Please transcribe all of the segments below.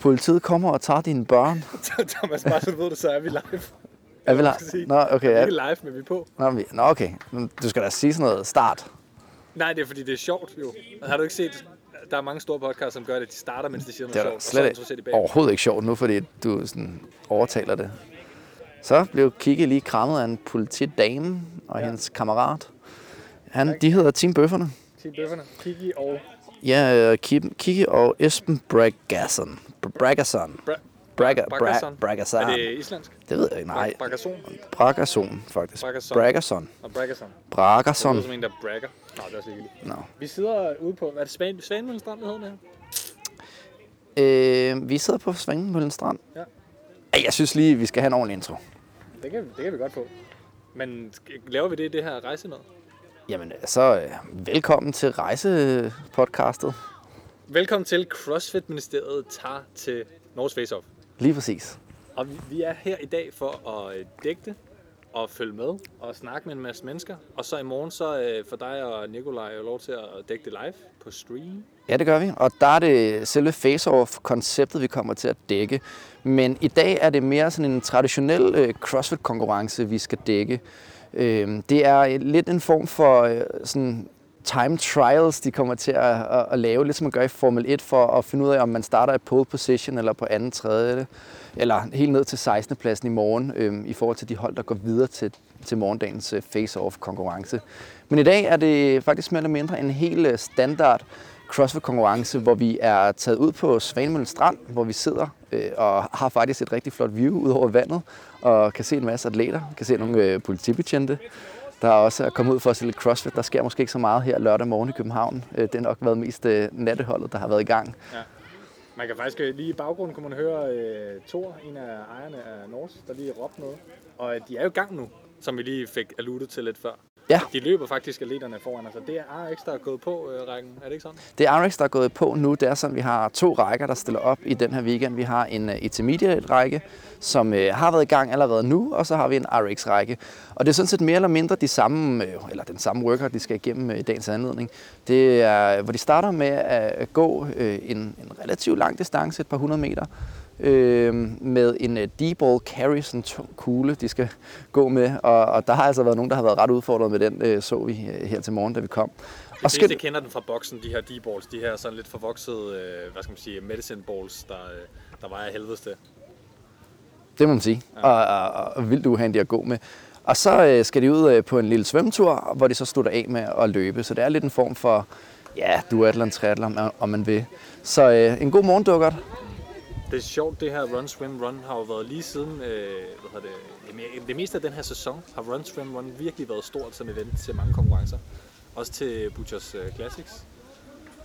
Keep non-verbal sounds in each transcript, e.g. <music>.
Politiet kommer og tager dine børn. <laughs> Thomas, bare så du ved det, så er vi live. Er vi live? Nå, okay. Vi er ikke live, men vi er på. Nå, vi, nå, okay. Du skal da sige sådan noget start. Nej, det er fordi, det er sjovt jo. Har du ikke set, der er mange store podcasts, som gør det, at de starter, mens de siger Det noget er da sjovt, slet og så de overhovedet ikke sjovt nu, fordi du sådan overtaler det. Så blev Kiki lige krammet af en politidame og ja. hendes kammerat. Han, de hedder Team Bøfferne. Team Bøfferne, Kiki og Ja, Kim- Kiki og Esben Bragason. Bragason. Bra- Braga, Bragason. Bra, Bragason. Er det islandsk? Det ved jeg ikke, nej. Bragason Bragason, faktisk. Bragason. og Bragason. Det lyder som en, der bragger. Nå, det er også ligegyldigt. Nå. Vi sidder ude på, hvad er det Svan, Svanemøllen Strand, det hedder det her? Øh, vi sidder på Svangemøllen Strand. Ja. Jeg synes lige, vi skal have en ordentlig intro. Det kan, det kan vi godt få. Men laver vi det i det her rejse med? Jamen, så øh, velkommen til rejsepodcastet. Velkommen til CrossFit-ministeriet tager til Norges Face Off. Lige præcis. Og vi, er her i dag for at øh, dække det og følge med og snakke med en masse mennesker. Og så i morgen så øh, for dig og Nikolaj jo lov til at dække det live på stream. Ja, det gør vi. Og der er det selve face-off-konceptet, vi kommer til at dække. Men i dag er det mere sådan en traditionel øh, CrossFit-konkurrence, vi skal dække. Øh, det er øh, lidt en form for øh, sådan time trials, de kommer til at, at, at lave, lidt som man gør i Formel 1, for at finde ud af, om man starter i pole position eller på anden, tredje, eller helt ned til 16. pladsen i morgen, øh, i forhold til de hold, der går videre til, til morgendagens øh, face-off-konkurrence. Men i dag er det faktisk mere eller mindre en helt øh, standard CrossFit-konkurrence, hvor vi er taget ud på Svanemøllen Strand, hvor vi sidder øh, og har faktisk et rigtig flot view ud over vandet, og kan se en masse atleter, kan se nogle øh, politibetjente, der er også kommet ud for at se lidt CrossFit. Der sker måske ikke så meget her lørdag morgen i København. Øh, det har nok været mest øh, natteholdet, der har været i gang. Ja. Man kan faktisk øh, lige i baggrunden kunne man høre øh, Thor, en af ejerne af Norse, der lige råbte noget. Og øh, de er jo i gang nu, som vi lige fik alluded til lidt før. Ja. De løber faktisk atleterne foran og det er RX, der er gået på øh, rækken. Er det ikke sådan? Det er RX, der er gået på nu. Det er sådan, vi har to rækker, der stiller op i den her weekend. Vi har en uh, intermediate-række, som uh, har været i gang allerede nu, og så har vi en RX-række. Og det er sådan set mere eller mindre de samme, uh, eller den samme workout, de skal igennem uh, i dagens anledning. Det er, hvor de starter med at gå uh, en, en relativt lang distance, et par hundrede meter, øh, med en uh, D-ball carry, sådan en tung kugle, de skal gå med. Og, og der har altså været nogen, der har været ret udfordret med den, øh, så vi øh, her til morgen, da vi kom. De fleste kender den fra boksen, de her D-balls, de her sådan lidt forvoksede, øh, hvad skal man sige, medicine balls, der, øh, der vejer helvedes det. Det må man sige. Ja. Og, og, og vildt uhandig at gå med. Og så øh, skal de ud øh, på en lille svømmetur, hvor de så slutter af med at løbe. Så det er lidt en form for, ja, duatlon, triathlon, om- man vil. Så øh, en god morgen, dukkert. Det er sjovt, det her Run Swim Run har jo været lige siden, øh, hvad hedder det, jamen, det meste af den her sæson har Run Swim Run virkelig været stort som event til mange konkurrencer. Også til Butchers øh, Classics.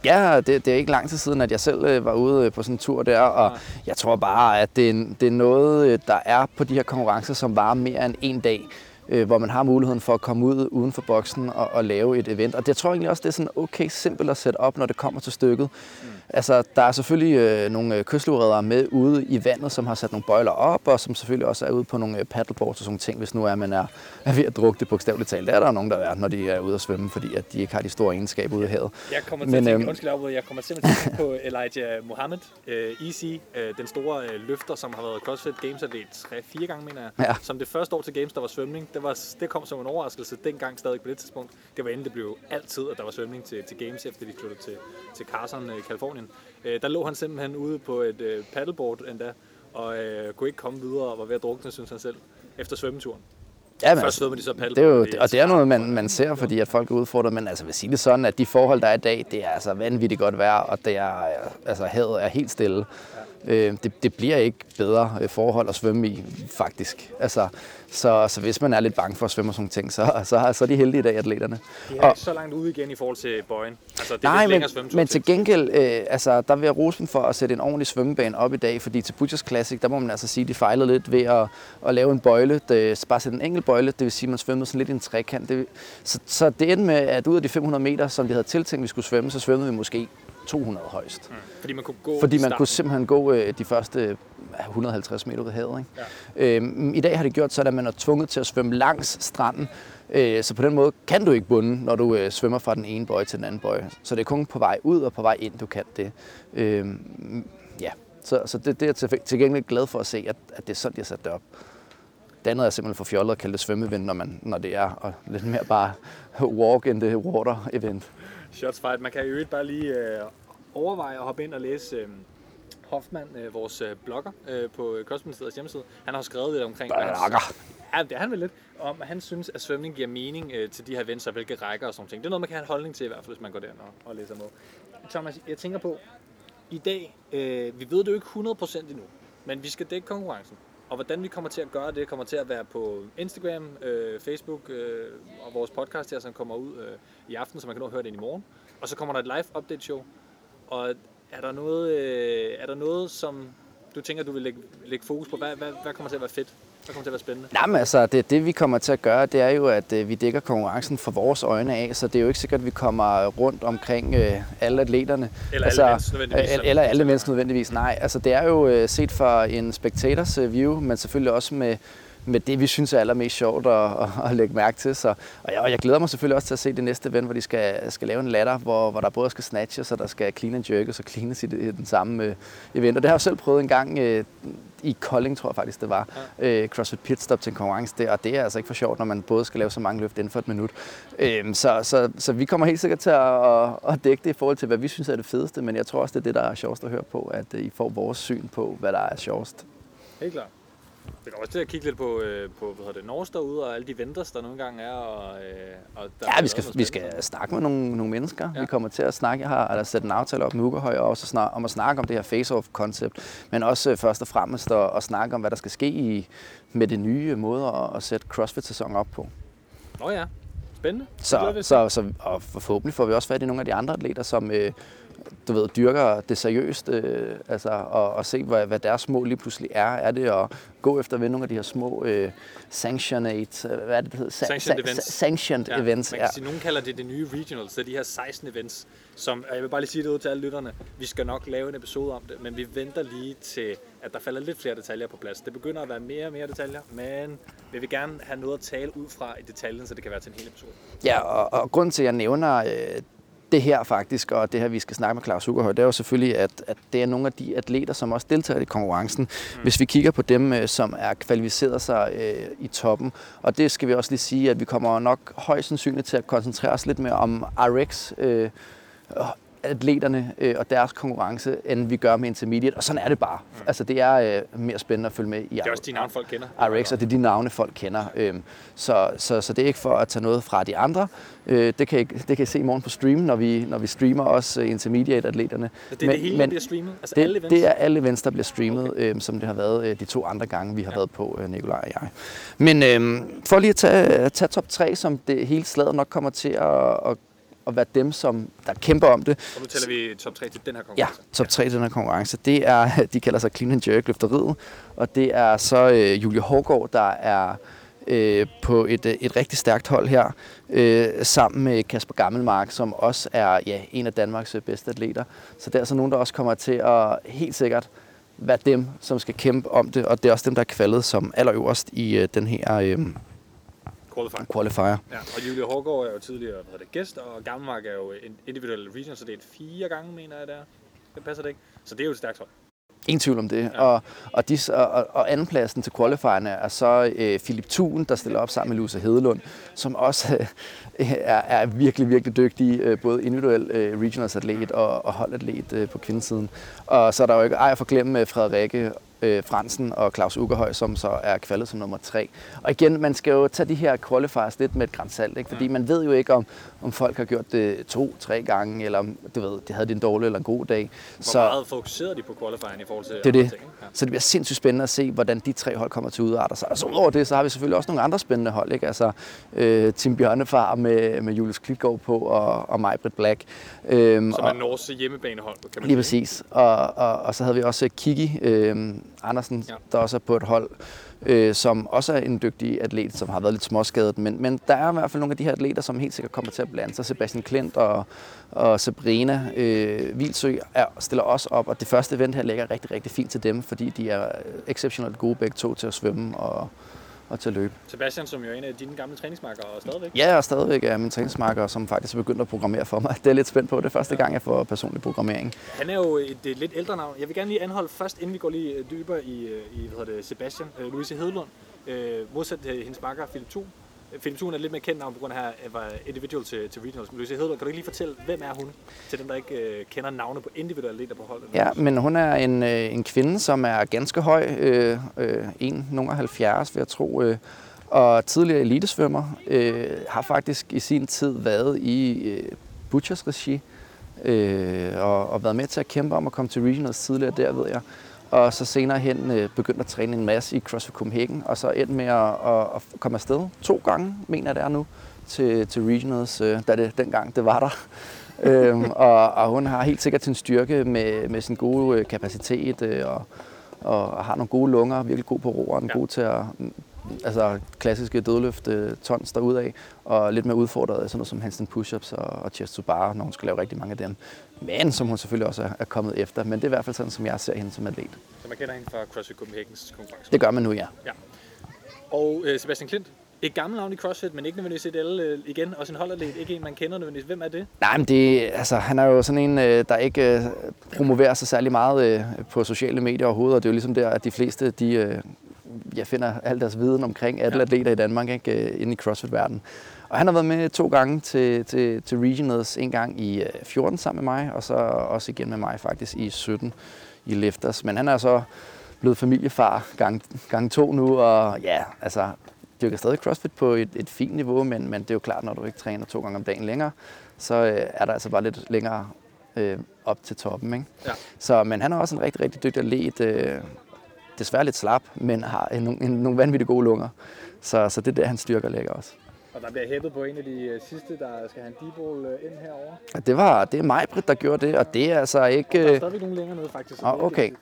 Ja, det, det er ikke lang tid siden, at jeg selv øh, var ude øh, på sådan en tur der, og Nej. jeg tror bare, at det, er- det er noget, øh, der er på de her konkurrencer, som varer mere end en dag, øh, hvor man har muligheden for at komme ud uden for boksen og, og lave et event. Og det tror jeg egentlig også, det er sådan okay simpelt at sætte op, når det kommer til stykket. Mm. Altså, der er selvfølgelig øh, nogle øh, kystlivreddere med ude i vandet, som har sat nogle bøjler op, og som selvfølgelig også er ude på nogle øh, paddleboards og sådan ting, hvis nu er, man er, er ved at drukke det bogstaveligt talt. Det er der nogen, der er, når de er ude at svømme, fordi at de ikke har de store egenskaber ude i havet. Jeg kommer til Men, at tænke, øhm, undskyld afbryde, jeg kommer simpelthen til at tænke på <laughs> Elijah Mohammed, uh, Easy, uh, den store uh, løfter, som har været CrossFit Games atlet 3-4 gange, mener jeg. Ja. Som det første år til Games, der var svømning. Det, var, det kom som en overraskelse dengang stadig på det tidspunkt. Det var inden det blev altid, at der var svømning til, til Games, efter de flyttede til, til Carson i Kalifornien. Uh, der lå han simpelthen ude på et uh, paddleboard endda, og uh, kunne ikke komme videre og var ved at drukne, synes han selv, efter svømmeturen. Ja, men Først svømmer de så det er paddleboard. jo, og det er noget, man, man ser, fordi at folk er udfordret, men altså, vil sige det sådan, at de forhold, der er i dag, det er altså vanvittigt godt vejr, og det er, altså, havet er helt stille. Øh, det, det bliver ikke bedre øh, forhold at svømme i, faktisk. Altså, så, så hvis man er lidt bange for at svømme og sådan ting, så, så, så er de heldige i dag, atleterne. De er ikke så langt ude igen i forhold til bøjen. Altså, det er Nej, men, men til gengæld, øh, altså, der vil jeg rose dem for at sætte en ordentlig svømmebane op i dag, fordi til Butchers Classic, der må man altså sige, de fejlede lidt ved at, at lave en bøjle, det, bare sætte en enkelt bøjle, det vil sige, at man svømmede sådan lidt i en trekant. Det, så, så det endte med, at ud af de 500 meter, som de havde tiltænkt, vi skulle svømme, så svømmede vi måske 200 højst. Mm. Fordi man kunne gå Fordi man kunne simpelthen gå øh, de første øh, 150 meter ud af havet. Ikke? Ja. Øhm, I dag har det gjort sådan, at man er tvunget til at svømme langs stranden. Øh, så på den måde kan du ikke bunde, når du øh, svømmer fra den ene bøje til den anden bøje. Så det er kun på vej ud og på vej ind, du kan det. Øhm, ja. Så, så det, det er jeg til, gengæld glad for at se, at, at det er sådan, de har sat det op. Det andet er simpelthen for fjollet at kalde det svømmeevent, når, man, når det er og lidt mere bare walk in the water event. Shots fired. Man kan jo ikke bare lige øh, overveje at hoppe ind og læse øh, Hoffmann, øh, vores øh, blogger øh, på Kostministeriets hjemmeside. Han har skrevet lidt omkring... Blogger. Ja, det er han vel lidt. Om at han synes, at svømning giver mening øh, til de her og hvilke rækker og sådan ting. Det er noget, man kan have en holdning til i hvert fald, hvis man går derind og, og læser med. Thomas, jeg tænker på, i dag, øh, vi ved det jo ikke 100% endnu, men vi skal dække konkurrencen. Og hvordan vi kommer til at gøre det, kommer til at være på Instagram, øh, Facebook øh, og vores podcast her, som kommer ud øh, i aften, så man kan nå at høre det ind i morgen. Og så kommer der et live update show. Og er der noget, øh, er der noget som du tænker, du vil lægge, lægge fokus på? Hvad, hvad, hvad kommer til at være fedt? Hvad kommer til at være spændende? Nej, men altså, det, det vi kommer til at gøre, det er jo, at øh, vi dækker konkurrencen fra vores øjne af, så det er jo ikke sikkert, at vi kommer rundt omkring øh, alle atleterne. Eller alle events nødvendigvis, øh, som- Eller alle events nødvendigvis, nej. Altså, det er jo øh, set fra en spectators øh, view, men selvfølgelig også med, med det, vi synes er allermest sjovt at, at, lægge mærke til. Så, og, jeg, og jeg glæder mig selvfølgelig også til at se det næste event, hvor de skal, skal lave en ladder, hvor, hvor der både skal snatches, og der skal clean and jerkes og cleanes i, det, i den samme øh, event. Og det har jeg selv prøvet en gang øh, i Kolding, tror jeg faktisk det var, øh, CrossFit Pit Stop til en konkurrence der, og det er altså ikke for sjovt, når man både skal lave så mange løft inden for et minut. Øhm, så, så, så vi kommer helt sikkert til at, at, at dække det i forhold til, hvad vi synes er det fedeste, men jeg tror også, det er det, der er sjovest at høre på, at øh, I får vores syn på, hvad der er sjovest. Helt klart. Vi kommer også til at kigge lidt på, øh, på hvad hedder det, Norge derude, og alle de venters, der nogle gange er. Og, øh, og der Ja, vi skal, vi skal snakke med nogle, nogle mennesker. Ja. Vi kommer til at snakke, jeg har eller sat en aftale op med Ugerhøj og også snak, om at snakke om det her face-off-koncept, men også øh, først og fremmest at, at snakke om, hvad der skal ske i, med det nye måde at, at sætte CrossFit-sæsonen op på. Nå ja, spændende. Så, så, så og forhåbentlig får vi også fat i nogle af de andre atleter, som øh, du ved, dyrker det seriøst, øh, altså, og, og se, hvad, hvad deres mål lige pludselig er. Er det at gå efter vinde nogle af de her små øh, sanctionate, øh, hvad er det, det hedder? Sa- Sanctioned sa- events. sanctioned Ja, events, man ja. kan sige, nogen kalder det det nye regionals, det er de her 16 events, som, og jeg vil bare lige sige det ud til alle lytterne, vi skal nok lave en episode om det, men vi venter lige til, at der falder lidt flere detaljer på plads. Det begynder at være mere og mere detaljer, men vi vil gerne have noget at tale ud fra i detaljen, så det kan være til en hel episode. Ja, og, og grunden til, at jeg nævner øh, det her faktisk, og det her, vi skal snakke med Claus Ugerhøj, det er jo selvfølgelig, at, at det er nogle af de atleter, som også deltager i konkurrencen. Mm. Hvis vi kigger på dem, øh, som er kvalificeret sig øh, i toppen, og det skal vi også lige sige, at vi kommer nok højst sandsynligt til at koncentrere os lidt mere om RX, øh, atleterne øh, og deres konkurrence, end vi gør med intermediate, og sådan er det bare. Mm. Altså, det er øh, mere spændende at følge med i Det er også de navne, folk kender. RX, og det er de navne, folk kender. Øhm, så, så, så det er ikke for at tage noget fra de andre. Øh, det, kan I, det kan I se i morgen på streamen, når vi, når vi streamer også øh, intermediate-atleterne. Så det er det hele, der bliver streamet? Altså alle det, events? det er alle events, der bliver streamet, okay. øhm, som det har været øh, de to andre gange, vi har ja. været på, øh, Nikolaj og jeg. Men øhm, for lige at tage, tage top 3, som det hele slaget nok kommer til at, at, at være dem, som der kæmper om det, Og nu tæller vi top 3 til den her Ja, konkurrence. top 3 i den her konkurrence. Det er, <laughs> de kalder sig Clean and Jerk løfteriet, og det er så øh, Julie Hårgaard, der er øh, på et, øh, et rigtig stærkt hold her, øh, sammen med Kasper Gammelmark, som også er ja, en af Danmarks øh, bedste atleter. Så det er altså nogen, der også kommer til at helt sikkert være dem, som skal kæmpe om det, og det er også dem, der er kvalet som allerøverst i øh, den her øh, Qualifier. qualifier. Ja, og Julie Hårgaard er jo tidligere hvad det, gæst, og Gammelmark er jo en individuel region, så det er et fire gange, mener jeg, det er. Det passer det ikke. Så det er jo et stærkt hold. Ingen tvivl om det. Ja. Og, og, de, og, og andenpladsen til qualifierne er så øh, Philip Thun, der stiller op sammen med Luse Hedelund, som også øh, er, er virkelig, virkelig dygtig, øh, både individuel øh, regionals atlet og, og holdatlet øh, på kvindesiden. Og så er der jo ikke ej at forglemme øh, Frederikke øh, Fransen og Claus Ugerhøj, som så er kvalet som nummer tre. Og igen, man skal jo tage de her qualifiers lidt med et grænsalt, ikke? fordi man ved jo ikke, om, om folk har gjort det to-tre gange, eller om du ved, de havde en dårlig eller en god dag. Hvor meget fokuserer de på qualifieren i forhold til Det er det. ting? Ja. Så det bliver sindssygt spændende at se, hvordan de tre hold kommer til at udarte sig. Og så udover det, så har vi selvfølgelig også nogle andre spændende hold. Ikke? Altså øh, Tim Bjørnefar med, med Julius Klitgaard på og, og Majbrit Black. Øhm, Som er Norges hjemmebanehold, kan man Lige sige. præcis. Og, og, og så havde vi også Kiki øh, Andersen, Ja. der også er på et hold, øh, som også er en dygtig atlet, som har været lidt småskadet. Men, men der er i hvert fald nogle af de her atleter, som helt sikkert kommer til at blande sig. Sebastian Klint og, og Sabrina øh, Vilsø er, stiller også op, og det første event her ligger rigtig, rigtig fint til dem, fordi de er exceptionelt gode begge to til at svømme og, og til at løbe. Sebastian, som jo er en af dine gamle træningsmarkere og stadigvæk. Ja, og stadigvæk er min træningsmarker, som faktisk er begyndt at programmere for mig. <laughs> Det er lidt spændt på. Det er første gang, jeg får personlig programmering. Han er jo et, et lidt ældre navn. Jeg vil gerne lige anholde først, inden vi går lige øh, dybere i, øh, i hvad hedder det, Sebastian. Øh, Louise Hedlund, øh, modsat øh, hendes makker Philip Thun. Philip Thun er lidt mere kendt navn på grund af, at han var individual til, til regionals. Men Louise Hedlund, kan du ikke lige fortælle, hvem er hun? Til dem, der ikke øh, kender navne på individuelle atleter på holdet. Ja, men hun er en, øh, en kvinde, som er ganske høj. Øh, øh, 1,70 vil jeg tro. Øh, og tidligere elitesvømmer. Øh, har faktisk i sin tid været i øh, Butchers regi. Øh, og, og været med til at kæmpe om at komme til regionals tidligere der, ved jeg og så senere hen øh, begyndte at træne en masse i CrossFit Copenhagen, og så endte med at, at, at komme afsted to gange, mener jeg det er nu, til, til Regionals, øh, da det dengang det var der. <laughs> øhm, og, og hun har helt sikkert sin styrke med, med sin gode øh, kapacitet, øh, og, og har nogle gode lunger, virkelig god på roeren, ja. god til at altså klassiske dødløft tons derudad, og lidt mere udfordret af sådan noget som handstand push-ups og, og chest to bar, når hun skal lave rigtig mange af dem. Men som hun selvfølgelig også er, er kommet efter. Men det er i hvert fald sådan, som jeg ser hende som atlet. Så man kender hende fra CrossFit Copenhagen's konkurrence? Det gør man nu, ja. ja. Og øh, Sebastian Klint, et gammelt navn i CrossFit, men ikke nødvendigvis et alle øh, igen. Også en holdatlet, ikke en, man kender nødvendigvis. Hvem er det? Nej, men det, altså, han er jo sådan en, øh, der ikke øh, promoverer sig særlig meget på sociale medier overhovedet, og det er jo ligesom der, at de fleste, de jeg finder al deres viden omkring alle atleter i Danmark ikke, inde i CrossFit-verdenen. Og han har været med to gange til, til, til Regionals, en gang i 14 sammen med mig, og så også igen med mig faktisk i 17 i Lifters. Men han er så blevet familiefar gang, gang to nu, og ja, altså dyrker stadig CrossFit på et, et fint niveau, men, men det er jo klart, når du ikke træner to gange om dagen længere, så øh, er der altså bare lidt længere øh, op til toppen. Ikke? Ja. Så, men han er også en rigtig, rigtig dygtig atlet. Øh, desværre lidt slap, men har en, en, nogle vanvittigt gode lunger. Så, så det er der, han styrker ligger også. Og der bliver hæppet på en af de øh, sidste, der skal have en deep øh, ind herover. Det var det er mig, Britt, der gjorde det, og det er altså ikke... Der er stadigvæk nogle længere nede, faktisk. Oh, okay. Ja.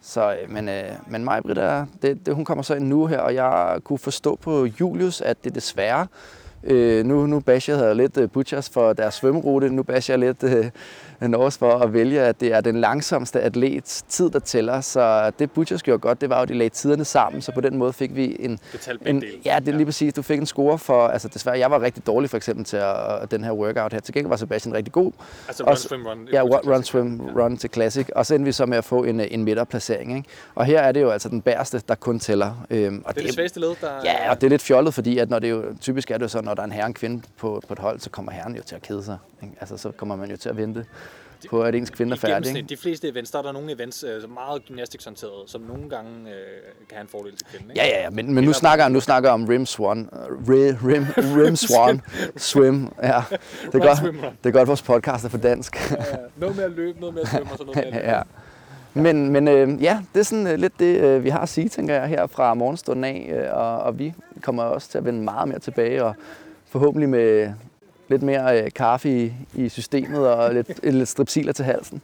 Så, men, øh, men mig, Britt, er, det, det, hun kommer så ind nu her, og jeg kunne forstå på Julius, at det desværre Øh, nu, nu basher jeg lidt uh, Butchers for deres svømmerute. Nu basher jeg lidt uh, Norges for at vælge, at det er den langsomste atlets tid, der tæller. Så det Butchers gjorde godt, det var jo, at de lagde tiderne sammen, så på den måde fik vi en... en ja, det er lige præcis. Du fik en score for... Altså desværre, jeg var rigtig dårlig for eksempel til at, den her workout her. Til gengæld var Sebastian rigtig god. Altså run, swim, run. Ja, run, run, swim, run til classic. Og så endte vi så med at få en, en midterplacering. Ikke? Og her er det jo altså den bærste, der kun tæller. Øhm, og det er det, det svageste led, der... Ja, og det er lidt fjollet, fordi at når det jo, typisk er det jo så, når der er en herre og en kvinde på, på et hold, så kommer herren jo til at kede sig. Ikke? Altså, så kommer man jo til at vente på, at ens kvinde er færdig. Ikke? De fleste events, der er der nogle events, øh, meget gymnastiksorienteret, som nogle gange øh, kan have en fordel til kvinden. Ikke? Ja, ja, ja, men, men nu, snakker, nu snakker om Rim Swan. Uh, rim, rim Swan Swim. Ja. <laughs> Det er, godt, det er godt, vores podcast er på dansk. ja, ja. Noget med at løbe, noget med at svømme og sådan noget. <laughs> ja. Men, men øh, ja, det er sådan øh, lidt det, øh, vi har at sige, tænker jeg, her fra morgenstunden af. Øh, og, og vi kommer også til at vende meget mere tilbage, og forhåbentlig med lidt mere øh, kaffe i, i systemet og lidt, <laughs> lidt stripsiler til halsen.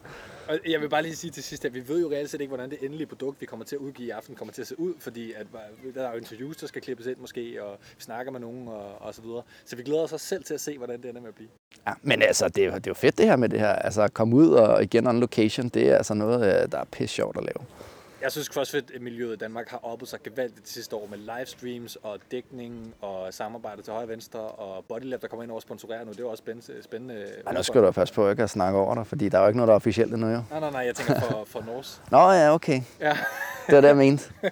Og jeg vil bare lige sige til sidst, at vi ved jo reelt set ikke, hvordan det endelige produkt, vi kommer til at udgive i aften, kommer til at se ud, fordi at, der er jo interviews, der skal klippes ind måske, og vi snakker med nogen og, og så videre. Så vi glæder os også selv til at se, hvordan det ender med at blive. Ja, men altså, det er, det er jo fedt det her med det her. Altså, at komme ud og igen on location, det er altså noget, øh, der er pisse sjovt at lave. Jeg synes, CrossFit-miljøet i Danmark har oppet sig gevaldigt de sidste år med livestreams og dækning og samarbejde til højre og venstre, og Bodylab, der kommer ind og sponsorerer nu. Det er jo også spændende. spændende Ej, nu skal du passe på ikke at snakke over dig, fordi der er jo ikke noget, der er officielt endnu, jo. Nej, nej, nej, jeg tænker for, for Norse. <laughs> Nå ja, okay. Ja. det var det, jeg mente. <laughs>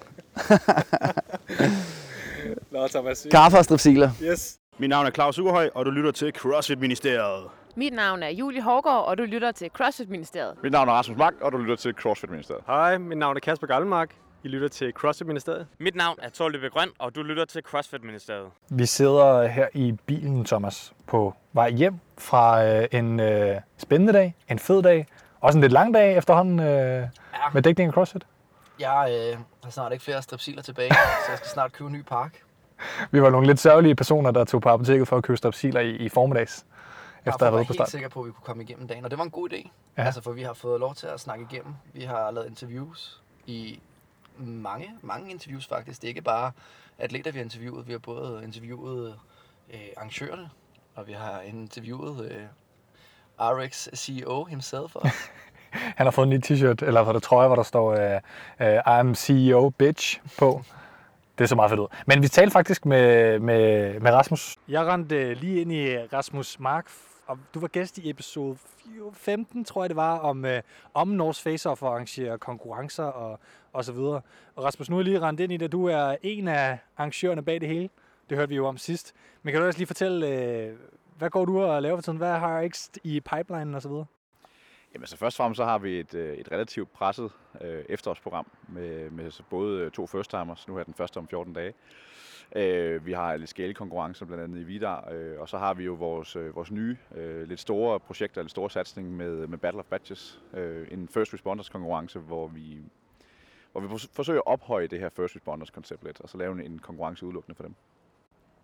Nå, Thomas. Kaffe og stripsiler. Yes. Mit navn er Claus Ugerhøj, og du lytter til CrossFit-ministeriet. Mit navn er Julie Hårgaard, og du lytter til CrossFit-ministeriet. Mit navn er Rasmus Mark, og du lytter til CrossFit-ministeriet. Hej, mit navn er Kasper Gallemark. I lytter til CrossFit-ministeriet. Mit navn er Torløbe Grøn, og du lytter til CrossFit-ministeriet. Vi sidder her i bilen, Thomas, på vej hjem fra øh, en øh, spændende dag, en fed dag, også en lidt lang dag efterhånden øh, ja. med dækning af CrossFit. Jeg øh, har snart ikke flere strepsiler tilbage, så jeg skal snart købe en ny park. <laughs> Vi var nogle lidt sørgelige personer, der tog på apoteket for at købe strepsiler i, i formiddags efter at have været på start. Jeg var helt sikker på, at vi kunne komme igennem dagen, og det var en god idé. Ja. Altså, for vi har fået lov til at snakke igennem. Vi har lavet interviews i mange, mange interviews faktisk. Det er ikke bare atleter, vi har interviewet. Vi har både interviewet øh, arrangørerne, og vi har interviewet øh, RX CEO himself. Og <laughs> Han har fået en ny t-shirt, eller hvad det trøje, hvor der står uh, uh, I'm CEO bitch på. Det så meget fedt ud. Men vi talte faktisk med, med, med Rasmus. Jeg rendte øh, lige ind i Rasmus Mark, og du var gæst i episode 15, tror jeg det var, om, øh, om Norse Face-Off og arrangere konkurrencer og, og så videre. Og Rasmus, nu er lige rendt ind i det. Du er en af arrangørerne bag det hele. Det hørte vi jo om sidst. Men kan du også lige fortælle, øh, hvad går du og laver for tiden? Hvad har I i pipelinen og så videre? Jamen så først og fremmest så har vi et, øh, et relativt presset øh, efterårsprogram med, med så både to first timers, nu er den første om 14 dage. Øh, vi har lidt skælekonkurrencer blandt andet i Vidar, øh, og så har vi jo vores, øh, vores nye, øh, lidt store projekter, lidt store satsning med, med Battle of Badges, øh, en first responders konkurrence, hvor vi, hvor vi forsøger at ophøje det her first responders koncept lidt, og så lave en, konkurrence udelukkende for dem.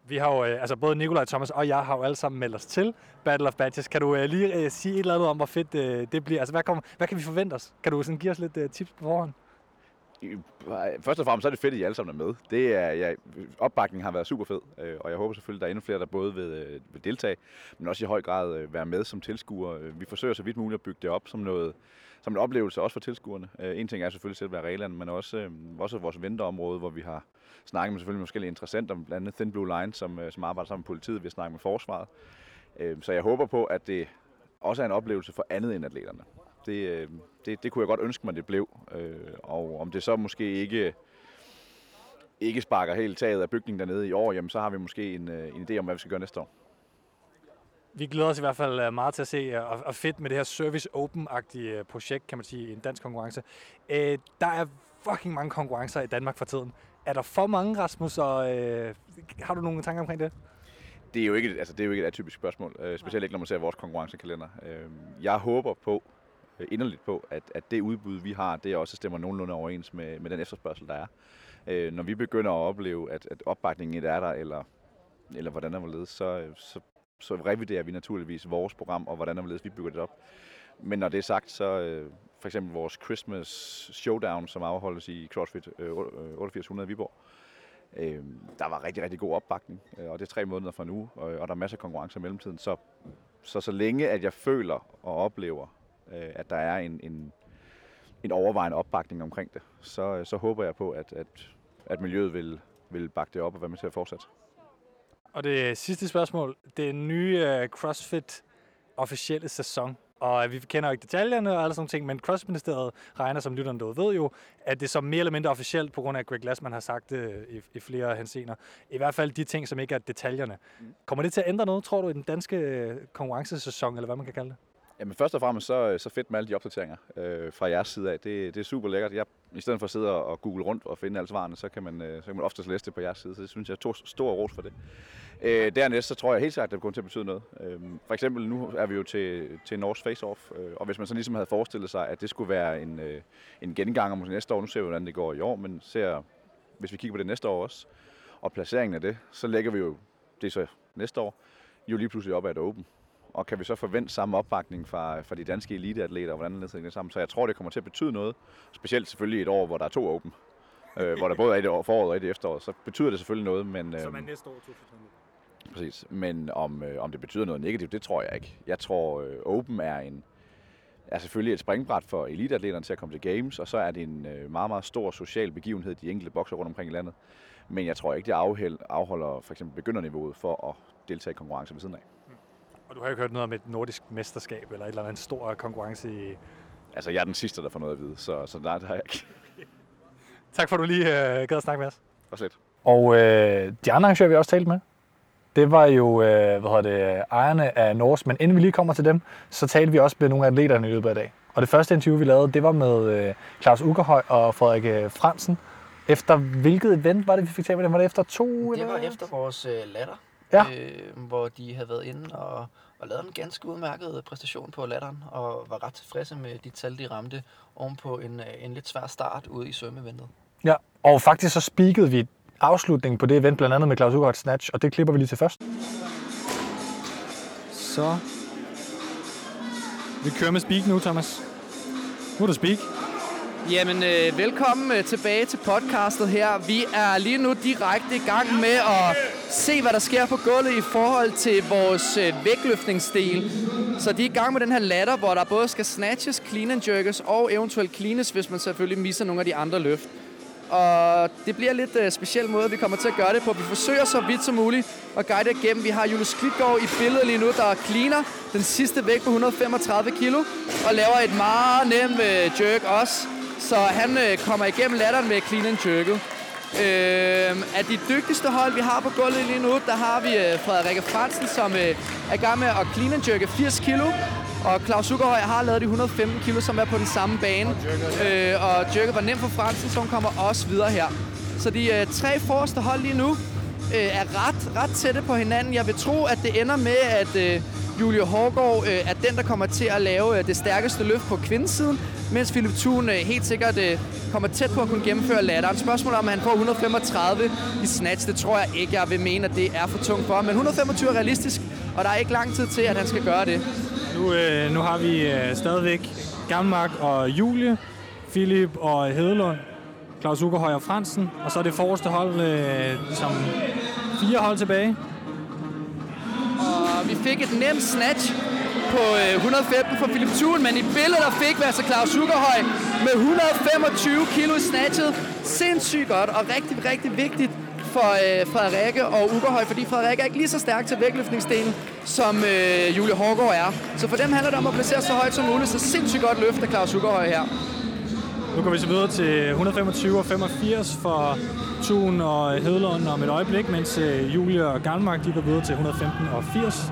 Vi har jo, øh, altså både Nikolaj, Thomas og jeg har jo alle sammen meldt os til Battle of Badges. Kan du øh, lige øh, sige et eller andet om, hvor fedt det bliver? Altså, hvad, kommer, hvad kan vi forvente os? Kan du sådan give os lidt tips på forhånd? Øh, først og fremmest så er det fedt, at I alle sammen er med. Det er, ja, opbakningen har været super fed, øh, og jeg håber selvfølgelig, at der er endnu flere, der både vil, øh, vil deltage, men også i høj grad være med som tilskuer. Vi forsøger så vidt muligt at bygge det op som noget, som en oplevelse også for tilskuerne. En ting er selvfølgelig selv at være reglerne, men også, også vores venteområde, hvor vi har snakket med selvfølgelig forskellige interessenter, blandt andet Thin Blue Line, som, som arbejder sammen med politiet, vi har snakket med forsvaret. Så jeg håber på, at det også er en oplevelse for andet end atleterne. Det, det, det kunne jeg godt ønske mig, det blev. Og om det så måske ikke ikke sparker helt taget af bygningen dernede i år, jamen så har vi måske en, en idé om, hvad vi skal gøre næste år. Vi glæder os i hvert fald meget til at se, og, fedt med det her Service Open-agtige projekt, kan man sige, en dansk konkurrence. Øh, der er fucking mange konkurrencer i Danmark for tiden. Er der for mange, Rasmus, og øh, har du nogle tanker omkring det? Det er jo ikke, altså, det er jo ikke et atypisk spørgsmål, øh, specielt ikke når man ser vores konkurrencekalender. Øh, jeg håber på, øh, Øh, inderligt på, at, at det udbud, vi har, det også stemmer nogenlunde overens med, med den efterspørgsel, der er. Øh, når vi begynder at opleve, at, at opbakningen ikke er der, eller, eller hvordan der hvorledes, så, øh, så, så reviderer vi naturligvis vores program, og hvordan der vi bygger det op. Men når det er sagt, så øh, for eksempel vores Christmas Showdown, som afholdes i CrossFit øh, 8800 øh, i Viborg, øh, der var rigtig, rigtig god opbakning, øh, og det er tre måneder fra nu, og, og der er masser af konkurrence i mellemtiden. Så, så så længe at jeg føler og oplever, øh, at der er en, en, en overvejende opbakning omkring det, så, så håber jeg på, at, at, at miljøet vil, vil bakke det op og være med til at fortsætte. Og det sidste spørgsmål. Det nye uh, CrossFit officielle sæson. Og vi kender jo ikke detaljerne og alle sådan ting, men CrossFit-ministeriet regner, som lytterne derude ved jo, at det er så mere eller mindre officielt, på grund af, Greg Glassman har sagt det i, i flere hensener. I hvert fald de ting, som ikke er detaljerne. Mm. Kommer det til at ændre noget, tror du, i den danske øh, konkurrencesæson, eller hvad man kan kalde det? Jamen først og fremmest så, øh, så fedt med alle de opdateringer øh, fra jeres side af. Det, det er super lækkert. Jeg, I stedet for at sidde og google rundt og finde alle svarene, så kan man, øh, så kan man oftest læse det på jeres side. Så det synes jeg er to, stor ros for det. Øh, dernæst så tror jeg helt sikkert, at det kommer til at betyde noget. Øh, for eksempel nu er vi jo til, til Norse Face-Off, øh, og hvis man så ligesom havde forestillet sig, at det skulle være en, øh, en gengang om næste år, nu ser vi, hvordan det går i år, men ser, hvis vi kigger på det næste år også, og placeringen af det, så lægger vi jo, det så næste år, jo lige pludselig op ad et Open. Og kan vi så forvente samme opbakning fra, fra de danske eliteatleter, og hvordan det er sammen. Så jeg tror, det kommer til at betyde noget. Specielt selvfølgelig et år, hvor der er to Open. øh, hvor der både er et foråret og et efterår. Så betyder det selvfølgelig noget. Men, øh, Som er næste år 2019. Præcis. Men om, øh, om det betyder noget negativt, det tror jeg ikke. Jeg tror, øh, Open er en er selvfølgelig et springbræt for eliteatleterne til at komme til Games, og så er det en øh, meget, meget stor social begivenhed, de enkelte bokser rundt omkring i landet. Men jeg tror ikke, det afholder for eksempel begynderniveauet for at deltage i konkurrence ved siden af. Og du har ikke hørt noget om et nordisk mesterskab eller et eller andet stor konkurrence i... Altså, jeg er den sidste, der får noget at vide, så, så nej, det har jeg ikke. <laughs> tak for, at du lige øh, gad at snakke med os. Og lidt. Og øh, de andre arrangører, vi også talt med, det var jo øh, hvad hedder det, ejerne af Norse, men inden vi lige kommer til dem, så talte vi også med nogle af atleterne i løbet af dag. Og det første interview, vi lavede, det var med øh, Claus Ugerhøj og Frederik øh, Fransen. Efter hvilket event var det, vi fik talt med dem? Var det efter to? Det var efter vores øh, latter ja. øh, hvor de havde været inde og, og lavet en ganske udmærket præstation på latteren, og var ret tilfredse med de tal, de ramte ovenpå en, øh, en lidt svær start ude i svømmeventet. Ja, og faktisk så speakede vi afslutningen på det event, blandt andet med Claus Ugaard Snatch, og det klipper vi lige til først. Så. Vi kører med speak nu, Thomas. Nu er der speak. Jamen, øh, velkommen øh, tilbage til podcastet her. Vi er lige nu direkte i gang med at se, hvad der sker på gulvet i forhold til vores øh, vægtløftningsdel. Så de er i gang med den her ladder, hvor der både skal snatches, clean and jerkes og eventuelt cleanes, hvis man selvfølgelig misser nogle af de andre løft. Og det bliver lidt øh, speciel måde, vi kommer til at gøre det på. Vi forsøger så vidt som muligt at guide igennem. Vi har Julius Klitgaard i billedet lige nu, der cleaner den sidste vægt på 135 kilo. Og laver et meget nemt øh, jerk også. Så han øh, kommer igennem latteren med clean and jerket. Øh, af de dygtigste hold, vi har på gulvet lige nu, der har vi øh, Frederikke Fransen, som øh, er i gang med at clean and jerke 80 kilo. Og Claus Sukkerhøj har lavet de 115 kilo, som er på den samme bane. Øh, og jerket var nemt for Fransen, så hun kommer også videre her. Så de øh, tre forreste hold lige nu øh, er ret, ret tætte på hinanden. Jeg vil tro, at det ender med, at øh, Julie Hårgaard øh, er den, der kommer til at lave øh, det stærkeste løft på kvindesiden, mens Philip Thun øh, helt sikkert øh, kommer tæt på at kunne gennemføre ladderen. Spørgsmålet om, at han får 135 i snatch, det tror jeg ikke, jeg vil mene, at det er for tungt for ham. Men 125 er realistisk, og der er ikke lang tid til, at han skal gøre det. Nu, øh, nu har vi øh, stadigvæk Gammark og Julie, Philip og Hedelund, Claus Ugerhøj og Fransen, og så er det forreste hold øh, som fire hold tilbage. Og vi fik et nemt snatch på øh, 115 for Philip Thun, men i billedet der fik vi altså Claus Ugerhøj med 125 kilo i snatchet. Sindssygt godt og rigtig, rigtig vigtigt for øh, Frederikke og Ugerhøj, fordi Frederikke er ikke lige så stærk til vægtløftningsdelen, som øh, Julie Hårgaard er. Så for dem handler det om at placere så højt som muligt, så sindssygt godt løft af Claus Ugerhøj her. Nu går vi så videre til 125 og 85 for Thun og Hedlund om et øjeblik, mens Julia Julie og Garnmark de går videre til 115 og 80.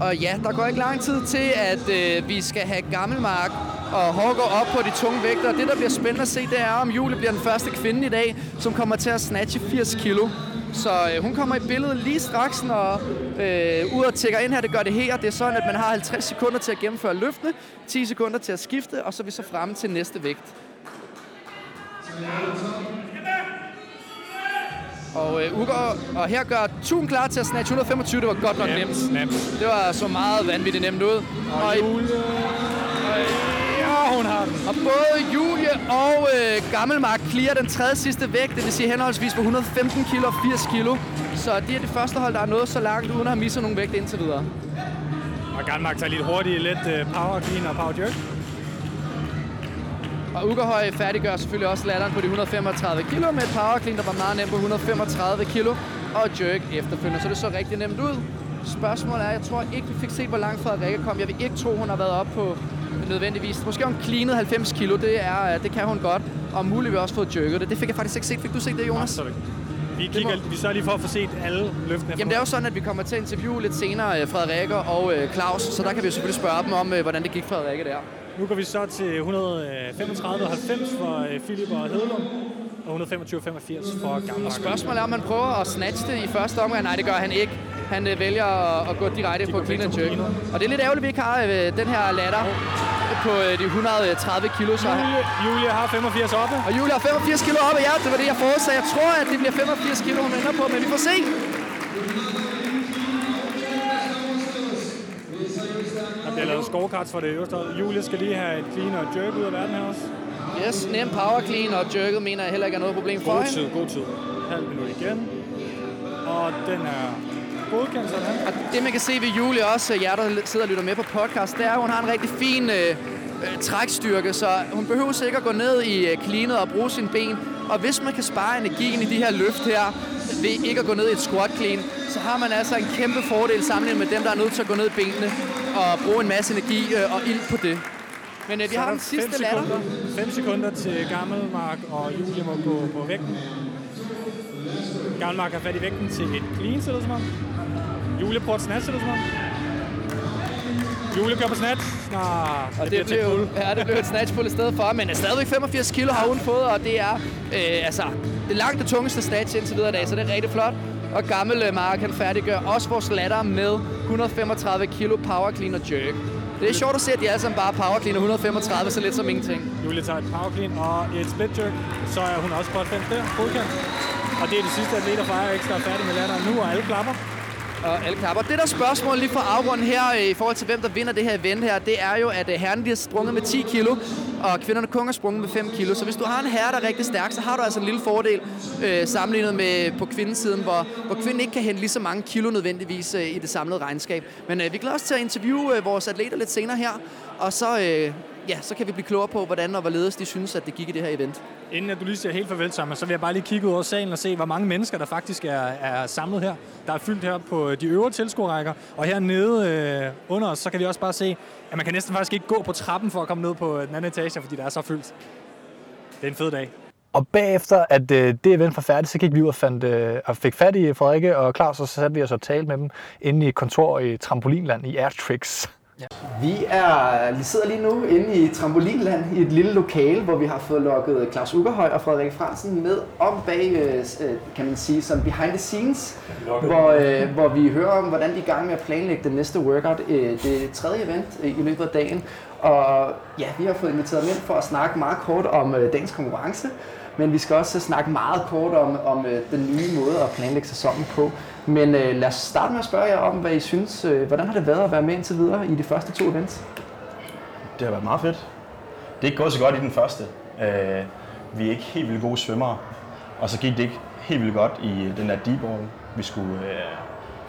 Og ja, der går ikke lang tid til, at øh, vi skal have Gammelmark og Hårgaard op på de tunge vægter. Det, der bliver spændende at se, det er, om Julie bliver den første kvinde i dag, som kommer til at snatche 80 kilo. Så øh, hun kommer i billedet lige straks, når øh, uret tækker ind her. Det gør det her. Det er sådan, at man har 50 sekunder til at gennemføre løftene, 10 sekunder til at skifte, og så er vi så fremme til næste vægt. Og, øh, Uger, og her gør Thun klar til at snatche 125. Det var godt nok nemt. nemt. Det var så meget vanvittigt nemt ud. Og, i- Julie... Ja, hun har den. og både Julie og øh, Gammelmark clear den tredje sidste vægt, det vil sige henholdsvis på 115 kilo og 80 kilo. Så de er det første hold, der er nået så langt, uden at have misset nogen vægt indtil videre. Og Galmark tager lidt hurtigt, lidt øh, power clean og power jerk. Og Ugerhøj færdiggør selvfølgelig også ladderen på de 135 kilo med et power clean, der var meget nemt på 135 kilo. Og jerk efterfølgende, så det så rigtig nemt ud. Spørgsmålet er, jeg tror ikke, vi fik set, hvor langt Frederikke kom. Jeg vil ikke tro, hun har været op på nødvendigvis. Måske hun cleanet 90 kilo, det, er, det kan hun godt. Og muligt vi også fået jerket det. Det fik jeg faktisk ikke set. Fik du set det, Jonas? Absolut. Vi, kigger, vi sørger lige for at få set alle løftene. Jamen det er jo sådan, at vi kommer til at interviewe lidt senere øh, Frederikke og øh, Claus, så der kan vi jo selvfølgelig spørge dem om, øh, hvordan det gik Frederikke der. Nu går vi så til 135 og 90 for øh, Philip og Hedelund, og 125 og 85 for Gammelmark. Spørgsmålet er, om man prøver at snatche det i første omgang. Nej, det gør han ikke. Han øh, vælger at, gå direkte på går clean and jerk. på. Og det er lidt ærgerligt, at vi ikke har øh, den her ladder på øh, de 130 kilo. Så Julie, Julie har 85 oppe. og Julia har 85 kilo oppe. Ja, det var det, jeg forudsagde. Jeg tror, at det bliver 85 kilo, hun ender på, men vi får se. Der bliver lavet scorecards for det øverste. Julie skal lige have et clean og jerk ud af verden her også. Yes, nem power clean, og jerket mener jeg heller ikke er noget problem for God hende. tid, god tid. Halv minut igen. Og den er godkendt sådan. Og det, man kan se ved Julie også, jer der sidder og lytter med på podcast, det er, at hun har en rigtig fin øh, øh, trækstyrke, så hun behøver sikkert at gå ned i øh, cleanet og bruge sine ben. Og hvis man kan spare energien i de her løft her, ved ikke at gå ned i et squat clean, så har man altså en kæmpe fordel sammenlignet med dem, der er nødt til at gå ned i benene og bruge en masse energi øh, og ild på det. Men øh, vi Så har den sidste fem latter. sekunder. 5 sekunder til Gammelmark, og Julie må gå på vægten. Gammelmark har fat i vægten til et clean, ser det som om. Julie prøver at snatch, ser det som om. Julie kører på snatch. Nå, Og det, det blev, pull. ja, det blev et snatchpull i stedet for, men er stadigvæk 85 kilo har hun fået, og det er øh, altså, det langt det tungeste snatch indtil videre i dag, så det er rigtig flot. Og gammel øh, Mark kan færdiggøre også vores latter med 135 kilo power clean og jerk. Det er sjovt at se, at de alle sammen bare power clean og 135, så lidt som ingenting. Julie tager et power clean og et split jerk. Så er hun også på et 5 der. Godkendt. Og det er de sidste atleter fra Ajax, der er færdige med latteren nu, og alle klapper. Og alle knapper. Det der spørgsmål lige for afrunden her, øh, i forhold til hvem der vinder det her event her, det er jo, at øh, herren bliver sprunget med 10 kilo, og kvinderne kun er sprunget med 5 kilo. Så hvis du har en herre, der er rigtig stærk, så har du altså en lille fordel øh, sammenlignet med på kvindesiden, hvor, hvor kvinden ikke kan hente lige så mange kilo nødvendigvis øh, i det samlede regnskab. Men øh, vi glæder os til at interviewe øh, vores atleter lidt senere her, og så øh, ja, så kan vi blive klogere på, hvordan og hvorledes de synes, at det gik i det her event. Inden at du lige siger helt farvel, Thomas, så vil jeg bare lige kigge ud over salen og se, hvor mange mennesker, der faktisk er, er samlet her. Der er fyldt her på de øvre tilskuerrækker, og hernede øh, under os, så kan vi også bare se, at man kan næsten faktisk ikke gå på trappen for at komme ned på den anden etage, fordi der er så fyldt. Det er en fed dag. Og bagefter, at øh, det event var færdigt, så gik vi ud og, fandt, øh, og fik fat i Frederikke og Claus, og så satte vi os og talte med dem inde i et kontor i Trampolinland i Airtrix. Vi, er, vi sidder lige nu inde i Trampolinland i et lille lokale, hvor vi har fået lukket Claus Ugerhøj og Frederik Fransen med om bag, øh, kan man sige, sådan behind the scenes, hvor, øh, hvor vi hører om, hvordan de er i gang med at planlægge det næste workout, øh, det tredje event i løbet af dagen. Og ja, vi har fået inviteret dem ind for at snakke meget kort om dagens konkurrence, men vi skal også snakke meget kort om, om den nye måde at planlægge sæsonen på. Men øh, lad os starte med at spørge jer om, hvad I synes. Øh, hvordan har det været at være med indtil videre i de første to events? Det har været meget fedt. Det er ikke gået så godt i den første. Øh, vi er ikke helt vildt gode svømmere. Og så gik det ikke helt vildt godt i den der deep wall. Vi skulle øh,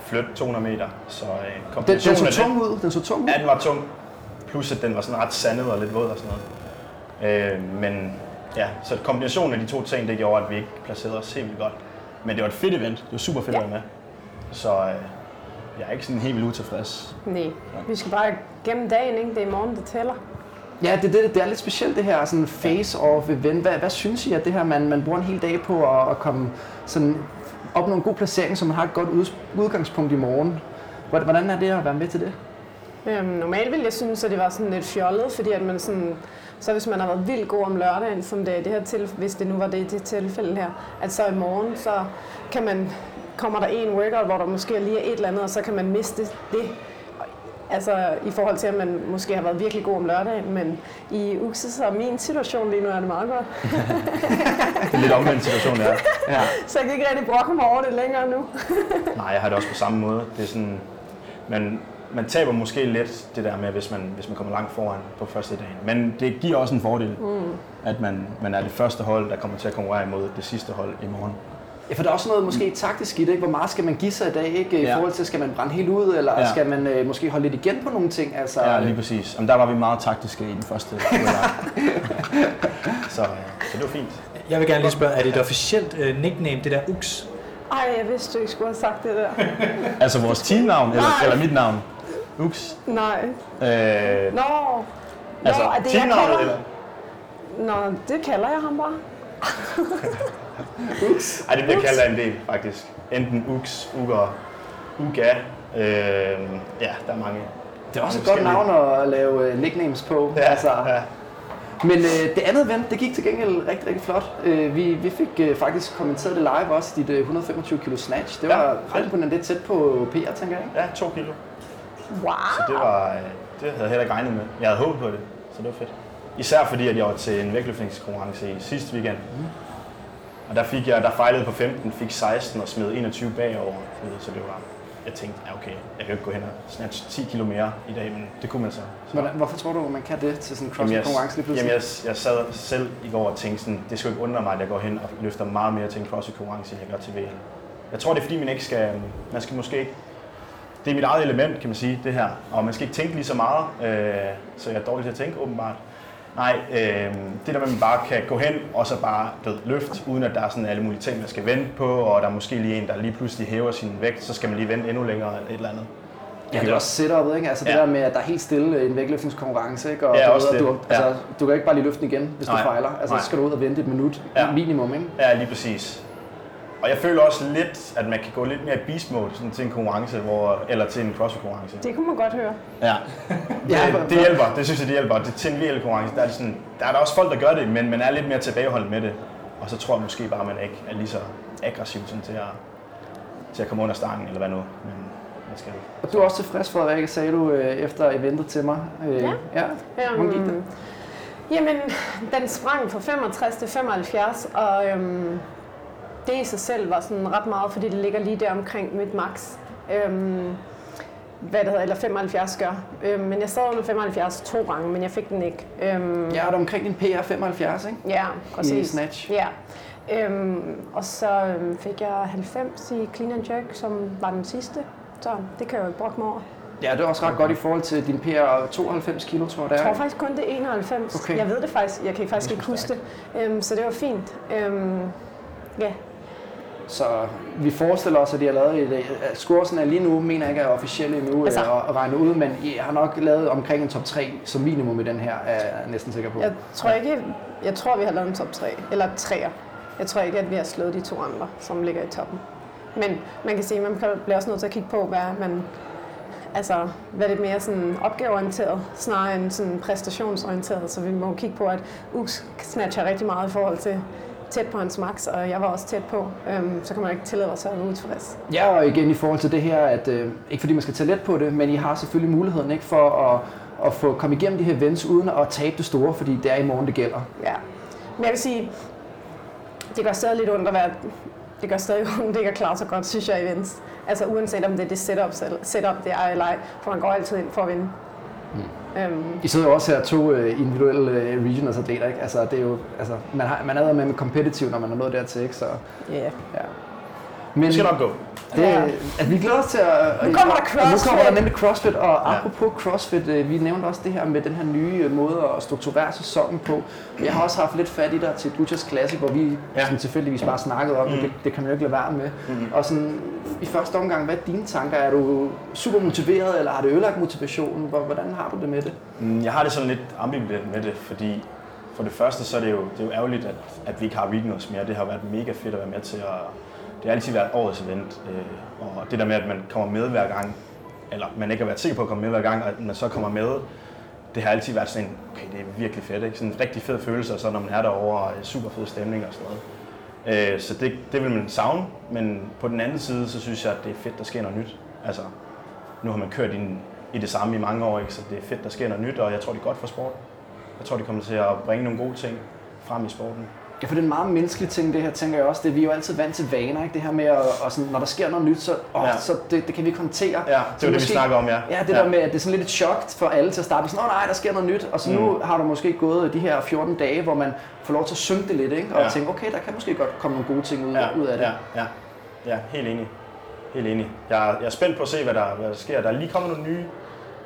flytte 200 meter. Så øh, den, den så tung ud? Den så tung ud? Ja, den var tung. Plus at den var sådan ret sandet og lidt våd og sådan noget. Øh, men ja, så kombinationen af de to ting, det gjorde, at vi ikke placerede os helt vildt godt. Men det var et fedt event. Det var super fedt ja. at være med. Så øh, jeg er ikke sådan helt vildt utilfreds. Nej, vi skal bare gennem dagen, ikke? Det er i morgen, det tæller. Ja, det, det, det er lidt specielt det her sådan face-off event. Hvad, hvad synes I, at det her, man, man bruger en hel dag på at, at komme sådan opnå en god placering, så man har et godt ud, udgangspunkt i morgen? Hvordan er det at være med til det? Øhm, normalt ville jeg synes, at det var sådan lidt fjollet, fordi at man sådan, så hvis man har været vildt god om lørdagen, som det det her til, hvis det nu var det i det tilfælde her, at så i morgen, så kan man kommer der en workout, hvor der måske lige er et eller andet, og så kan man miste det. Altså i forhold til, at man måske har været virkelig god om lørdagen, men i ukse, så min situation lige nu er det meget godt. <laughs> det er lidt omvendt situation, ja. ja. <laughs> Så jeg kan ikke rigtig brokke mig over det længere nu. Nej, jeg har det også på samme måde. Det er sådan, man, man taber måske lidt det der med, hvis man, hvis man kommer langt foran på første dagen. Men det giver også en fordel, mm. at man, man er det første hold, der kommer til at konkurrere imod det sidste hold i morgen. Ja, for der er også noget måske taktisk i det, ikke? Hvor meget skal man give sig i dag, ikke? I ja. forhold til, skal man brænde helt ud, eller ja. skal man øh, måske holde lidt igen på nogle ting? Altså, ja, lige præcis. Jamen, der var vi meget taktiske i den første <laughs> så, øh, så det var fint. Jeg vil gerne lige spørge, er det et officielt øh, nickname, det der UX? Ej, jeg vidste, du ikke skulle have sagt det der. altså vores teamnavn, eller, eller mit navn? UX? Nej. Øh, Nå. Altså, Nå, er det, teamnavnet, eller? Nå, det kalder jeg ham bare. <laughs> Uks. Ej, det bliver kaldt af en del, faktisk. Enten Ux, Uger, Uga. Øh, ja, der er mange. Det er også et godt navn at lave uh, nicknames på. Ja, altså. ja. Men øh, det andet event, det gik til gengæld rigtig, rigtig flot. Øh, vi, vi fik øh, faktisk kommenteret det live også, dit øh, 125 kilo snatch. Det var ja, ret imponerende lidt tæt på PR, tænker jeg. Ja, to kilo. Wow. Så det var, det havde jeg heller ikke regnet med. Jeg havde håbet på det, så det var fedt. Især fordi, at jeg var til en vægtløftningskonkurrence i sidste weekend. Mm. Og der, fik jeg, der fejlede på 15, fik 16 og smed 21 bagover. Så det var, jeg tænkte, ja okay, jeg kan ikke gå hen og snatch 10 kilo mere i dag, men det kunne man så. så. Hvordan, hvorfor tror du, man kan det til sådan en CrossFit-konkurrence lige pludselig? Jamen jeg, jeg sad selv i går og tænkte sådan, det skulle ikke undre mig, at jeg går hen og løfter meget mere til en CrossFit-konkurrence, end jeg gør til VL. Jeg tror, det er fordi, man ikke skal, man skal måske ikke det er mit eget element, kan man sige, det her. Og man skal ikke tænke lige så meget, øh, så jeg er dårlig til at tænke, åbenbart. Nej, øh, det der med, at man bare kan gå hen og så bare ved, løft, uden at der er sådan alle mulige ting, man skal vente på, og der er måske lige en, der lige pludselig hæver sin vægt, så skal man lige vente endnu længere eller et eller andet. Ja, det er også setupet, ikke? Altså ja. det der med, at der er helt stille i en vægtløftningskonkurrence, ikke? Og ja, du, også ved, du, altså, ja. du kan ikke bare lige løfte den igen, hvis Nej. du fejler. Altså, Nej. så skal du ud og vente et minut ja. minimum, ikke? Ja, lige præcis. Og jeg føler også lidt, at man kan gå lidt mere beast mode sådan til en konkurrence, hvor, eller til en crossfit-konkurrence. Det kunne man godt høre. Ja, <laughs> det, det hjælper. Det synes jeg, det hjælper. Det, til en VL-konkurrence, der er, det sådan, der er der også folk, der gør det, men man er lidt mere tilbageholdt med det. Og så tror jeg måske bare, at man ikke er lige så aggressiv sådan, til, at, til at komme under stangen, eller hvad nu. Men jeg skal Og du er også tilfreds, Frederik, sagde du efter eventet til mig. Øh, ja. ja. Hvordan gik det? Jamen, den sprang fra 65 til 75, og øhm, det i sig selv var sådan ret meget, fordi det ligger lige der omkring mit max. Øhm, hvad det hedder, eller 75 gør. Øhm, men jeg sad under 75 to gange, men jeg fik den ikke. Øhm, ja, og det omkring din PR 75, ikke? Ja, præcis. I snatch. Ja. Øhm, og så øhm, fik jeg 90 i clean and jerk, som var den sidste. Så det kan jeg jo ikke brokke mig over. Ja, det er også ret godt i forhold til din PR 92 kilo, tror jeg det Jeg er. tror faktisk kun det er 91. Okay. Jeg ved det faktisk. Jeg kan faktisk ikke huske det. Øhm, så det var fint. Øhm, ja, Så vi forestiller os, at de har lavet et... øh, Scoresen er lige nu, mener jeg ikke er officielle endnu Altså- altså, at regne ud, men I har nok lavet omkring en top 3 som minimum i den her, er jeg næsten sikker på. jeg tror ikke... Jeg tror, vi har lavet en top 3. Eller 3'er. Jeg tror ikke, at vi har slået de to andre, som ligger i toppen. Men man kan sige, at man bliver også nødt til at kigge på, hvad man... Altså, hvad det er mere sådan opgaveorienteret, snarere end sådan præstationsorienteret. Så vi må kigge på, at Ux snatcher rigtig meget i forhold til tæt på hans max, og jeg var også tæt på. Øhm, så kan man ikke tillade sig at være utilfreds. Ja, og igen i forhold til det her, at øh, ikke fordi man skal tage let på det, men I har selvfølgelig muligheden ikke for at, at få komme igennem de her events uden at tabe det store, fordi det er i morgen, det gælder. Ja. Men jeg vil sige, det gør stadig lidt ondt at være, det gør stadig ondt, det ikke at klare sig godt, synes jeg, i events. Altså uanset om det er det setup, setup det er eller ej, for man går altid ind for at vinde. Mm. Øhm, I sidder jo også her to øh, individuelle øh, regionals atleter, ikke? Altså, det er jo, altså, man, har, man er med med competitive, når man er nået dertil, ikke? Så, yeah. ja. Men Det skal nok gå. det, Ja. at vi glæder os til at... Nu kommer der og Nu kommer CrossFit. der nemlig CrossFit, og Ja. apropos CrossFit, øh, vi nævnte også det her med den her nye øh, måde at strukturere sæsonen på. Jeg har også haft lidt fat i dig til Butchers Classic, hvor vi Ja. sådan tilfældigvis bare snakkede om, Mm. mm. det, det kan man jo ikke lade være med. Mhm. Og sådan, i første omgang, hvad er dine tanker? Er du super motiveret, eller har det ødelagt motivationen? Hvor- Hvordan har du det med det? Mm, Jeg har det sådan lidt ambivalent med det, fordi for det første så er det jo, det er jo ærgerligt, at, at vi ikke har regionals mere. Det har været mega fedt at være med til, og det har altid været årets event. Øh, og det der med, at man kommer med hver gang, eller man ikke har været sikker på at komme med hver gang, og at man så kommer med, det har altid været sådan en, okay, det er virkelig fedt, ikke? Sådan en rigtig fed følelse, og så når man er derovre, og super fed stemning og sådan noget. Øh, så det, det vil man savne, men på den anden side, så synes jeg, at det er fedt, der sker noget nyt. Altså, nu har man kørt i, i det samme i mange år, ikke? så det er fedt, der sker noget nyt, og jeg tror, det er godt for sporten. Jeg tror, det kommer til at bringe nogle gode ting frem i sporten. Ja, for det er en meget menneskelig ting, det her, tænker jeg også. Det, vi er jo altid vant til vaner, ikke? Det her med, at, og sådan, når der sker noget nyt, så, åh, Ja. så det, det, kan vi ikke håndtere. Ja, det var det, vi måske- snakker om, ja. Ja, det ja. der med, at det er sådan lidt et chok for alle til at starte sådan, åh nej, der sker noget nyt. Og så nu Mm. har du måske gået de her 14 dage, hvor man får lov til at synke det lidt, ikke? Og ja. tænke, okay, der kan måske godt komme nogle gode ting ud, Ja, ud af det. ja, ja, ja, helt enig. Helt enig. Jeg, er- jeg er spændt på at se, hvad der, hvad der sker. Der er lige kommet nogle nye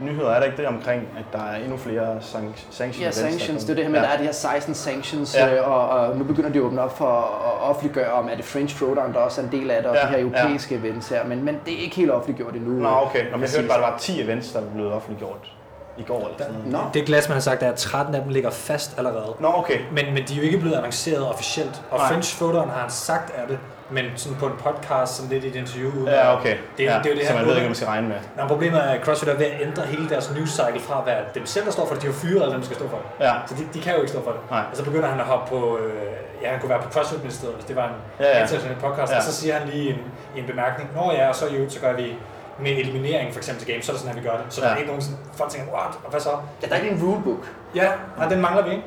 nyheder, er der ikke det omkring, at der er endnu flere sank- sanctions? Ja, sanctions, det er det her med, at der er de her 16 sanctions, Ja. ja. og, og nu begynder de at åbne op for at offentliggøre, om er det French Throwdown, der også er en del af det, og Ja, de her ja. europæiske events her, men, men det er ikke helt offentliggjort endnu. Nå, okay. Nå, men jeg hørte bare, at der var 10 events, der blev offentliggjort i går eller sådan noget. Nå, Det glas, man har sagt, er, at 13 af dem ligger fast allerede. Nå, okay. Men, men de er jo ikke blevet annonceret officielt. Og Nej. French Throwdown har han sagt af det, men sådan på en podcast, sådan lidt i et interview. Ja, okay. Det, er- ja. det er jo det så her man ved ikke, hvad man skal regne med. Nå, problemet er, at CrossFit er ved at ændre hele deres news cycle fra at være dem selv, der står for det. De har fyret alle dem, der skal stå for det. Ja. Så de, de kan jo ikke stå for det. Nej. Og så begynder han at hoppe på, øh, ja, han kunne være på CrossFit-ministeriet, hvis det var en Ja, ja. international podcast. Ja. Og så siger han lige en, en bemærkning. Nå ja, og så i øvrigt, så gør vi med eliminering for eksempel til games, så er det sådan, at vi gør det. Så ja. der er ikke nogen sådan, folk tænker, what, og hvad så? ja, der er ikke en rulebook. Ja, nej, den mangler vi ikke.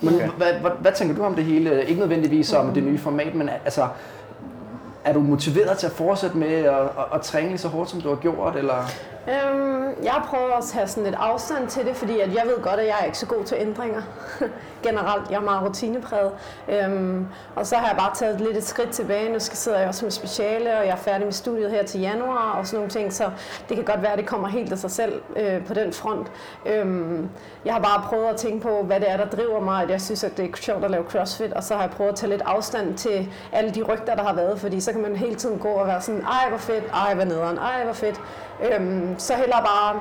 Men Okay. hvad, hvad, hvad tænker du om det hele? Ikke nødvendigvis om det nye format, men altså, er du motiveret til at fortsætte med at, at, at træne lige så hårdt, som du har gjort? Eller? Øhm, jeg prøver også at have sådan lidt afstand til det, fordi at jeg ved godt, at jeg er ikke så god til ændringer. <laughs> Generelt, jeg er meget rutinepræget. Øhm, og så har jeg bare taget lidt et skridt tilbage. Nu skal sidder jeg også med speciale, og jeg er færdig med studiet her til januar og sådan nogle ting, så det kan godt være, at det kommer helt af sig selv øh, på den front. Øhm, jeg har bare prøvet at tænke på, hvad det er, der driver mig, at jeg synes, at det er sjovt at lave CrossFit, og så har jeg prøvet at tage lidt afstand til alle de rygter, der har været, fordi så kan man hele tiden gå og være sådan, ej hvor fedt, ej hvor nederen, ej hvor fedt. Øhm, så hellere bare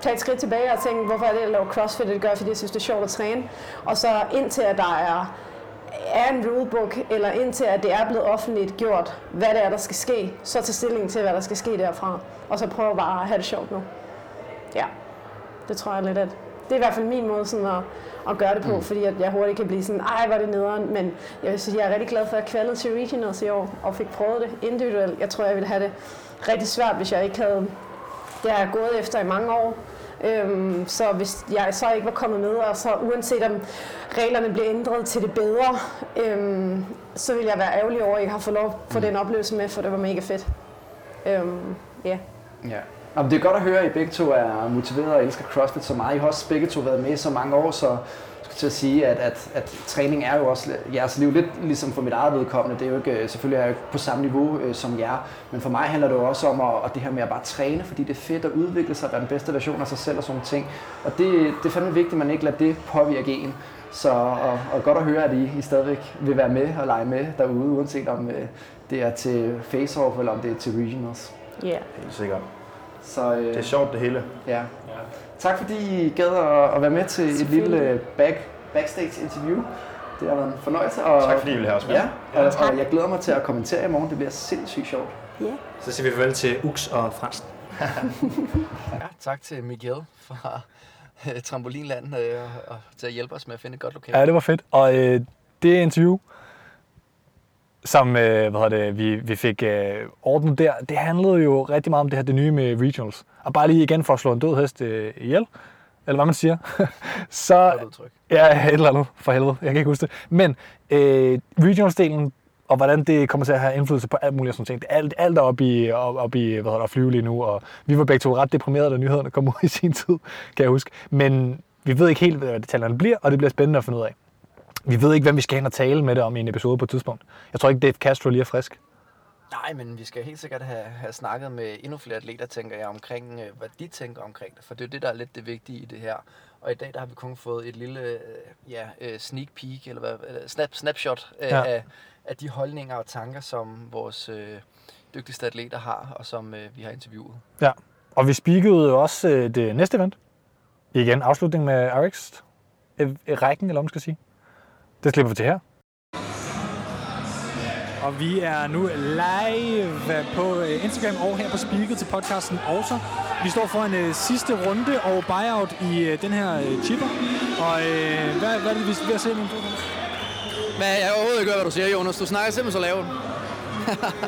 tage et skridt tilbage og tænke, hvorfor er det, jeg laver CrossFit? Det gør jeg, fordi jeg synes, det er sjovt at træne. Og så indtil, at der er, er en rulebook, eller indtil, at det er blevet offentligt gjort, hvad det er, der skal ske, så tage stilling til, hvad der skal ske derfra. Og så prøve bare at have det sjovt nu. Ja, det tror jeg lidt, at det er i hvert fald min måde sådan at, at gøre det på, mm. fordi at jeg hurtigt kan blive sådan, ej, var det nederen, men jeg sige, jeg er rigtig glad for, at jeg kvalede til regionals i år, og fik prøvet det individuelt. Jeg tror, jeg ville have det rigtig svært, hvis jeg ikke havde det har jeg gået efter i mange år. Øhm, så hvis jeg så ikke var kommet med, og så uanset om reglerne bliver ændret til det bedre, øhm, så vil jeg være ærgerlig over, at jeg ikke har fået lov at få den oplevelse med, for det var mega fedt. Øhm, ja. Ja. Nå, men det er godt at høre, at I begge to er motiveret og elsker CrossFit så meget. I har også begge to været med i så mange år, så til at sige, at, at, at træning er jo også jeres liv, lidt ligesom for mit eget vedkommende. Det er jo ikke, selvfølgelig er jeg ikke på samme niveau øh, som jer, men for mig handler det jo også om at, at det her med at bare træne, fordi det er fedt at udvikle sig, være den bedste version af sig selv og sådan ting. Og det, det er fandme vigtigt, at man ikke lader det påvirke en. Så og, og godt at høre, at I, I stadigvæk vil være med og lege med derude, uanset om øh, det er til face-off eller om det er til regionals. Ja. Yeah. Helt sikkert. Så, øh, Det er sjovt det hele. Ja. Tak fordi I gad at, at være med til et lille øh, back, backstage interview. Det har været en fornøjelse. Og, Tak fordi I ville have os med. Ja, og, og jeg glæder mig til at kommentere i morgen. Det bliver sindssygt sjovt. Så siger vi farvel til Ux og Fransen. <laughs> Ja, tak til Miguel fra øh, Trampolinland øh, og, og til at hjælpe os med at finde et godt lokale. Ja, det var fedt. Og øh, det interview, som øh, hvad hedder det, vi, vi fik øh, ordnet der, det handlede jo rigtig meget om det her det nye med regionals. Og bare lige igen for at slå en død hest øh, ihjel, eller hvad man siger, <laughs> så... Ja, et eller andet, for helvede. Jeg kan ikke huske det. Men øh, regionals-delen, og hvordan det kommer til at have indflydelse på alt muligt sådan ting. Det alt, alt er oppe i, op, op i hvad hedder at flyve lige nu, og vi var begge to ret deprimerede, da nyhederne kom <laughs> ud i sin tid, kan jeg huske. Men vi ved ikke helt, hvad detaljerne bliver, og det bliver spændende at finde ud af. Vi ved ikke, hvem vi skal hen og tale med det om i en episode på et tidspunkt. Jeg tror ikke, Dave Castro lige er frisk. Nej, men vi skal helt sikkert have, have snakket med endnu flere atleter, tænker jeg, omkring, øh, hvad de tænker omkring det. For det er det, der er lidt det vigtige i det her. Og i dag, der har vi kun fået et lille øh, ja, øh, sneak peek, eller hvad, snap, snapshot Ja. af, af de holdninger og tanker, som vores øh, dygtigste atleter har, og som øh, vi har interviewet. Ja. Og vi speakede også øh, det næste event. Igen, afslutning med RX. Øh, rækken, eller hvad man skal sige. Det slipper vi til her. Og vi er nu live på øh, Instagram og her på Speaket til podcasten også. Vi står for en øh, sidste runde og buyout i øh, den her øh, chipper. Og øh, hvad, hvad er det, vi er ved at se nu? Hvad, jeg overhovedet ikke hvad du siger, Jonas. Du snakker simpelthen så lavt.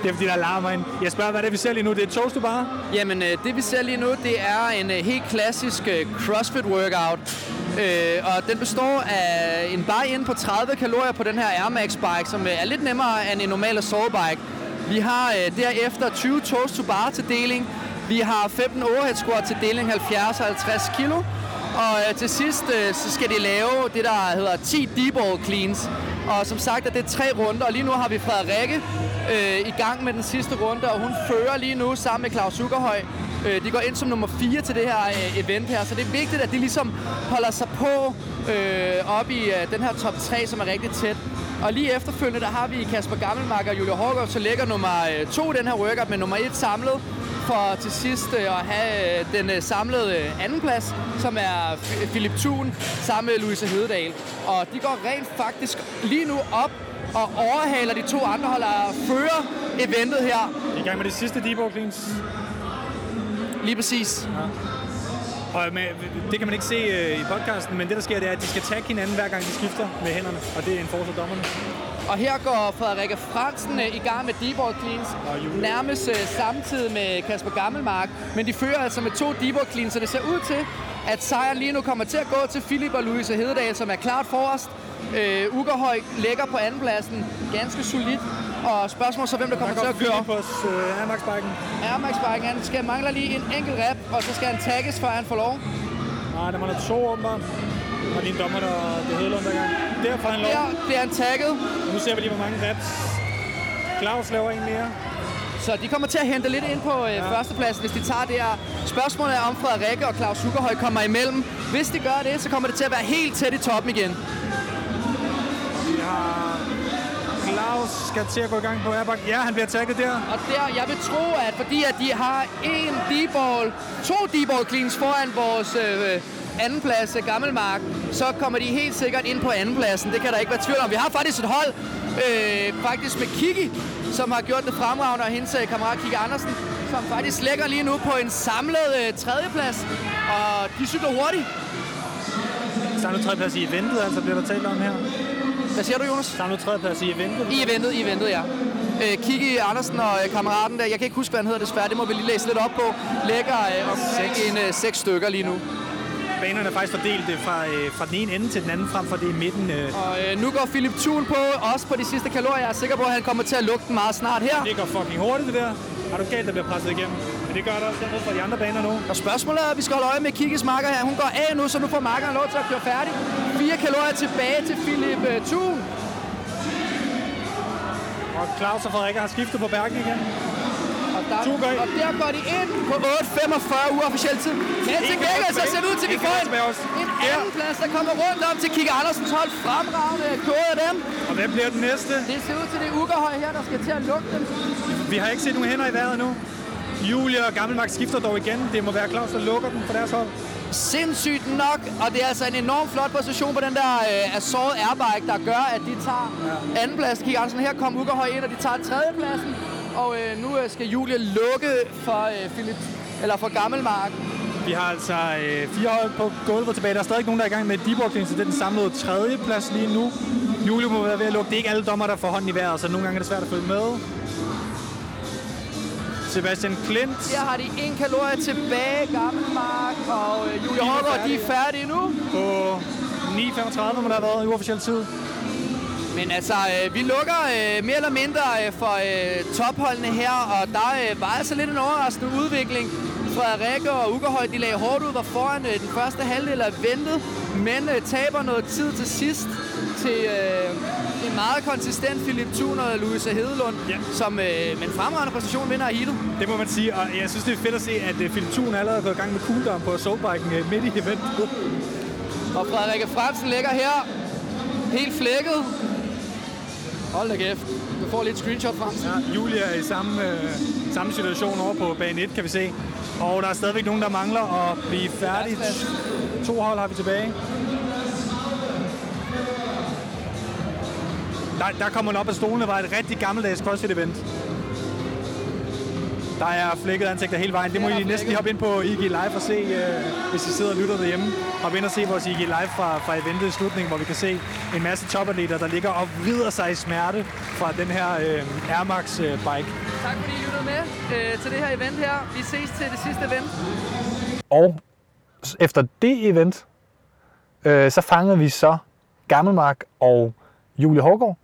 Det er fordi, der larmer ind. Jeg spørger, hvad er det, vi ser lige nu? Det er toast du bare? Jamen, øh, det vi ser lige nu, det er en øh, helt klassisk øh, CrossFit workout. Øh, og den består af en buy-in på 30 kalorier på den her Air Max bike, som er lidt nemmere end en normal sovebike. Vi har øh, derefter 20 toast to bar til deling. Vi har 15 overhead squat til deling 70 og 50 kilo. Og øh, til sidst øh, så skal de lave det, der hedder 10 deep ball cleans. Og som sagt er det tre runder, og lige nu har vi Frederikke øh, i gang med den sidste runde, og hun fører lige nu sammen med Claus Zuckerhøj. Øh, de går ind som nummer 4 til det her øh, event her, så det er vigtigt, at de ligesom holder sig på øh, op i øh, den her top 3, som er rigtig tæt. Og lige efterfølgende, der har vi Kasper Gammelmark og Julia Hårgaard, så ligger nummer øh, 2 i den her workout med nummer 1 samlet for til sidst øh, at have øh, den øh, samlede andenplads, som er Philip Thun sammen med Louise Hededahl. Og de går rent faktisk lige nu op og overhaler de to andre hold og fører eventet her. I gang med det sidste Debo Cleans. Lige præcis. Og med, det kan man ikke se øh, i podcasten, men det der sker, det er, at de skal tagge hinanden hver gang de skifter med hænderne. Og det er en forskel dommerne. Og her går Frederikke Fransen øh, i gang med D-ball cleans, nærmest øh, samtidig med Kasper Gammelmark. Men de fører altså med to D-ball cleans, så det ser ud til, at sejren lige nu kommer til at gå til Philip og Louise Hededahl, som er klart forrest. Øh, Ugerhøj ligger på andenpladsen, ganske solid. Og spørgsmål så, hvem der kommer til at køre. på øh, Air Max-biken. Air Max Biken, han skal mangler lige en enkelt rap, og så skal han tagges, før han får lov. Nej, der mangler to åbenbart. Og din dommer, der det Hedelund der gang. Derfor han lov. Der bliver han tagget, Nu ser vi lige, hvor mange reps. Claus laver en mere. så de kommer til at hente lidt ind på øh, ja. førstepladsen, hvis de tager det her. Spørgsmålet er, om Frederikke og Claus Zuckerhøj kommer imellem. Hvis de gør det, så kommer det til at være helt tæt i toppen igen. Vi har Claus skal til at gå i gang på airbag. Ja, han bliver tagget der. Og der, jeg vil tro, at fordi at de har en D-ball, to D-ball cleans foran vores øh, andenplads, øh, Gammelmark, så kommer de helt sikkert ind på andenpladsen. Det kan der ikke være tvivl om. Vi har faktisk et hold, øh, faktisk med Kiki, som har gjort det fremragende, og hendes øh, kammerat Kiki Andersen, som faktisk ligger lige nu på en samlet øh, tredjeplads. Og de cykler hurtigt. Samlet tredjeplads i eventet, altså bliver der talt om her. Hvad siger du, Jonas? Samlet tredjeplads i eventet. I eventet, i eventet, ja. Øh, Kiki Andersen og øh, kammeraten der, jeg kan ikke huske, hvad han hedder desværre, det må vi lige læse lidt op på, lægger øh, omkring en øh, seks stykker lige nu. Banerne er faktisk fordelt øh, fra, øh, fra den ene ende til den anden, frem for det i midten. Øh. Og øh, nu går Philip Thun på, også på de sidste kalorier. Jeg er sikker på, at han kommer til at lukke den meget snart her. Det går fucking hurtigt, det der. Har du galt, der bliver presset igennem? Men det gør der også dernede fra de andre baner nu. Og spørgsmålet er, at vi skal holde øje med Kikis marker her. Hun går af nu, så nu får markeren lov til at køre færdig. 4 kalorier tilbage til Philip uh, Thun. Og Claus og Frederik har skiftet på Bergen igen. Og der, Thun går ind. og der går de ind på 8.45 uofficiel tid. Men til gengæld så ser det ud til, at vi får en, en anden plads, der kommer rundt om til Kike Andersens hold. Fremragende kode af dem. Og hvem bliver den næste? Det ser ud til, det er Ugerhøj her, der skal til at lukke dem. Vi har ikke set nogen hænder i vejret nu. Julie og Gammelmark skifter dog igen. Det må være Claus, der lukker den for deres hold. Sindssygt nok, og det er altså en enorm flot position på den der øh, Assault Airbike, der gør, at de tager ja. andenpladsen. Kig Andersen, her kommer Ugerhøj ind, og de tager tredjepladsen. Og øh, nu øh, skal Julie lukke for, øh, Philip, eller for Gammelmark. Vi har altså øh, fire hold på gulvet tilbage. Der er stadig nogen, der er i gang med debugging, så det er den samlede tredje plads lige nu. Julie må være ved at lukke. Det er ikke alle dommer, der får hånden i vejret, så nogle gange er det svært at følge med. Sebastian Klint. Her har de en kalorie tilbage, Gammelmark og øh, Julie Hårgaard, de er færdige nu. På 9.35 må der have været i uofficiel tid. Men altså, øh, vi lukker øh, mere eller mindre øh, for øh, topholdene her, og der øh, var altså lidt en overraskende udvikling. Frederikke og Ugerhøj, de lagde hårdt ud, var foran øh, den første halvdel af ventet, men øh, taber noget tid til sidst til øh, en meget konsistent Philip Thun og Louise Hedelund, Ja. som øh, med en fremragende præstation vinder af Hito. Det må man sige, og jeg synes, det er fedt at se, at øh, Philip Thun allerede er gået i gang med cooldown på soulbiken øh, midt i eventet. Og Frederikke Fransen ligger her, helt flækket. Hold da kæft. Du får lidt screenshot, Fransen. Ja, Julia er i samme, øh, samme situation over på bane 1, kan vi se. Og der er stadigvæk nogen, der mangler at blive færdige. To hold har vi tilbage. Der, der kommer man op af stolene, var et rigtig gammeldags CrossFit-event. Der er flækket ansigter hele vejen. Det må I næsten lige hoppe ind på IG Live og se, øh, hvis I sidder og lytter derhjemme. Hoppe ind og se vores IG Live fra, fra eventet i slutningen, hvor vi kan se en masse topatleter, der ligger og vrider sig i smerte fra den her øh, Air Max øh, bike. Tak fordi I lyttede med øh, til det her event her. Vi ses til det sidste event. Og efter det event, øh, så fangede vi så Gammelmark og Julie Hårgaard.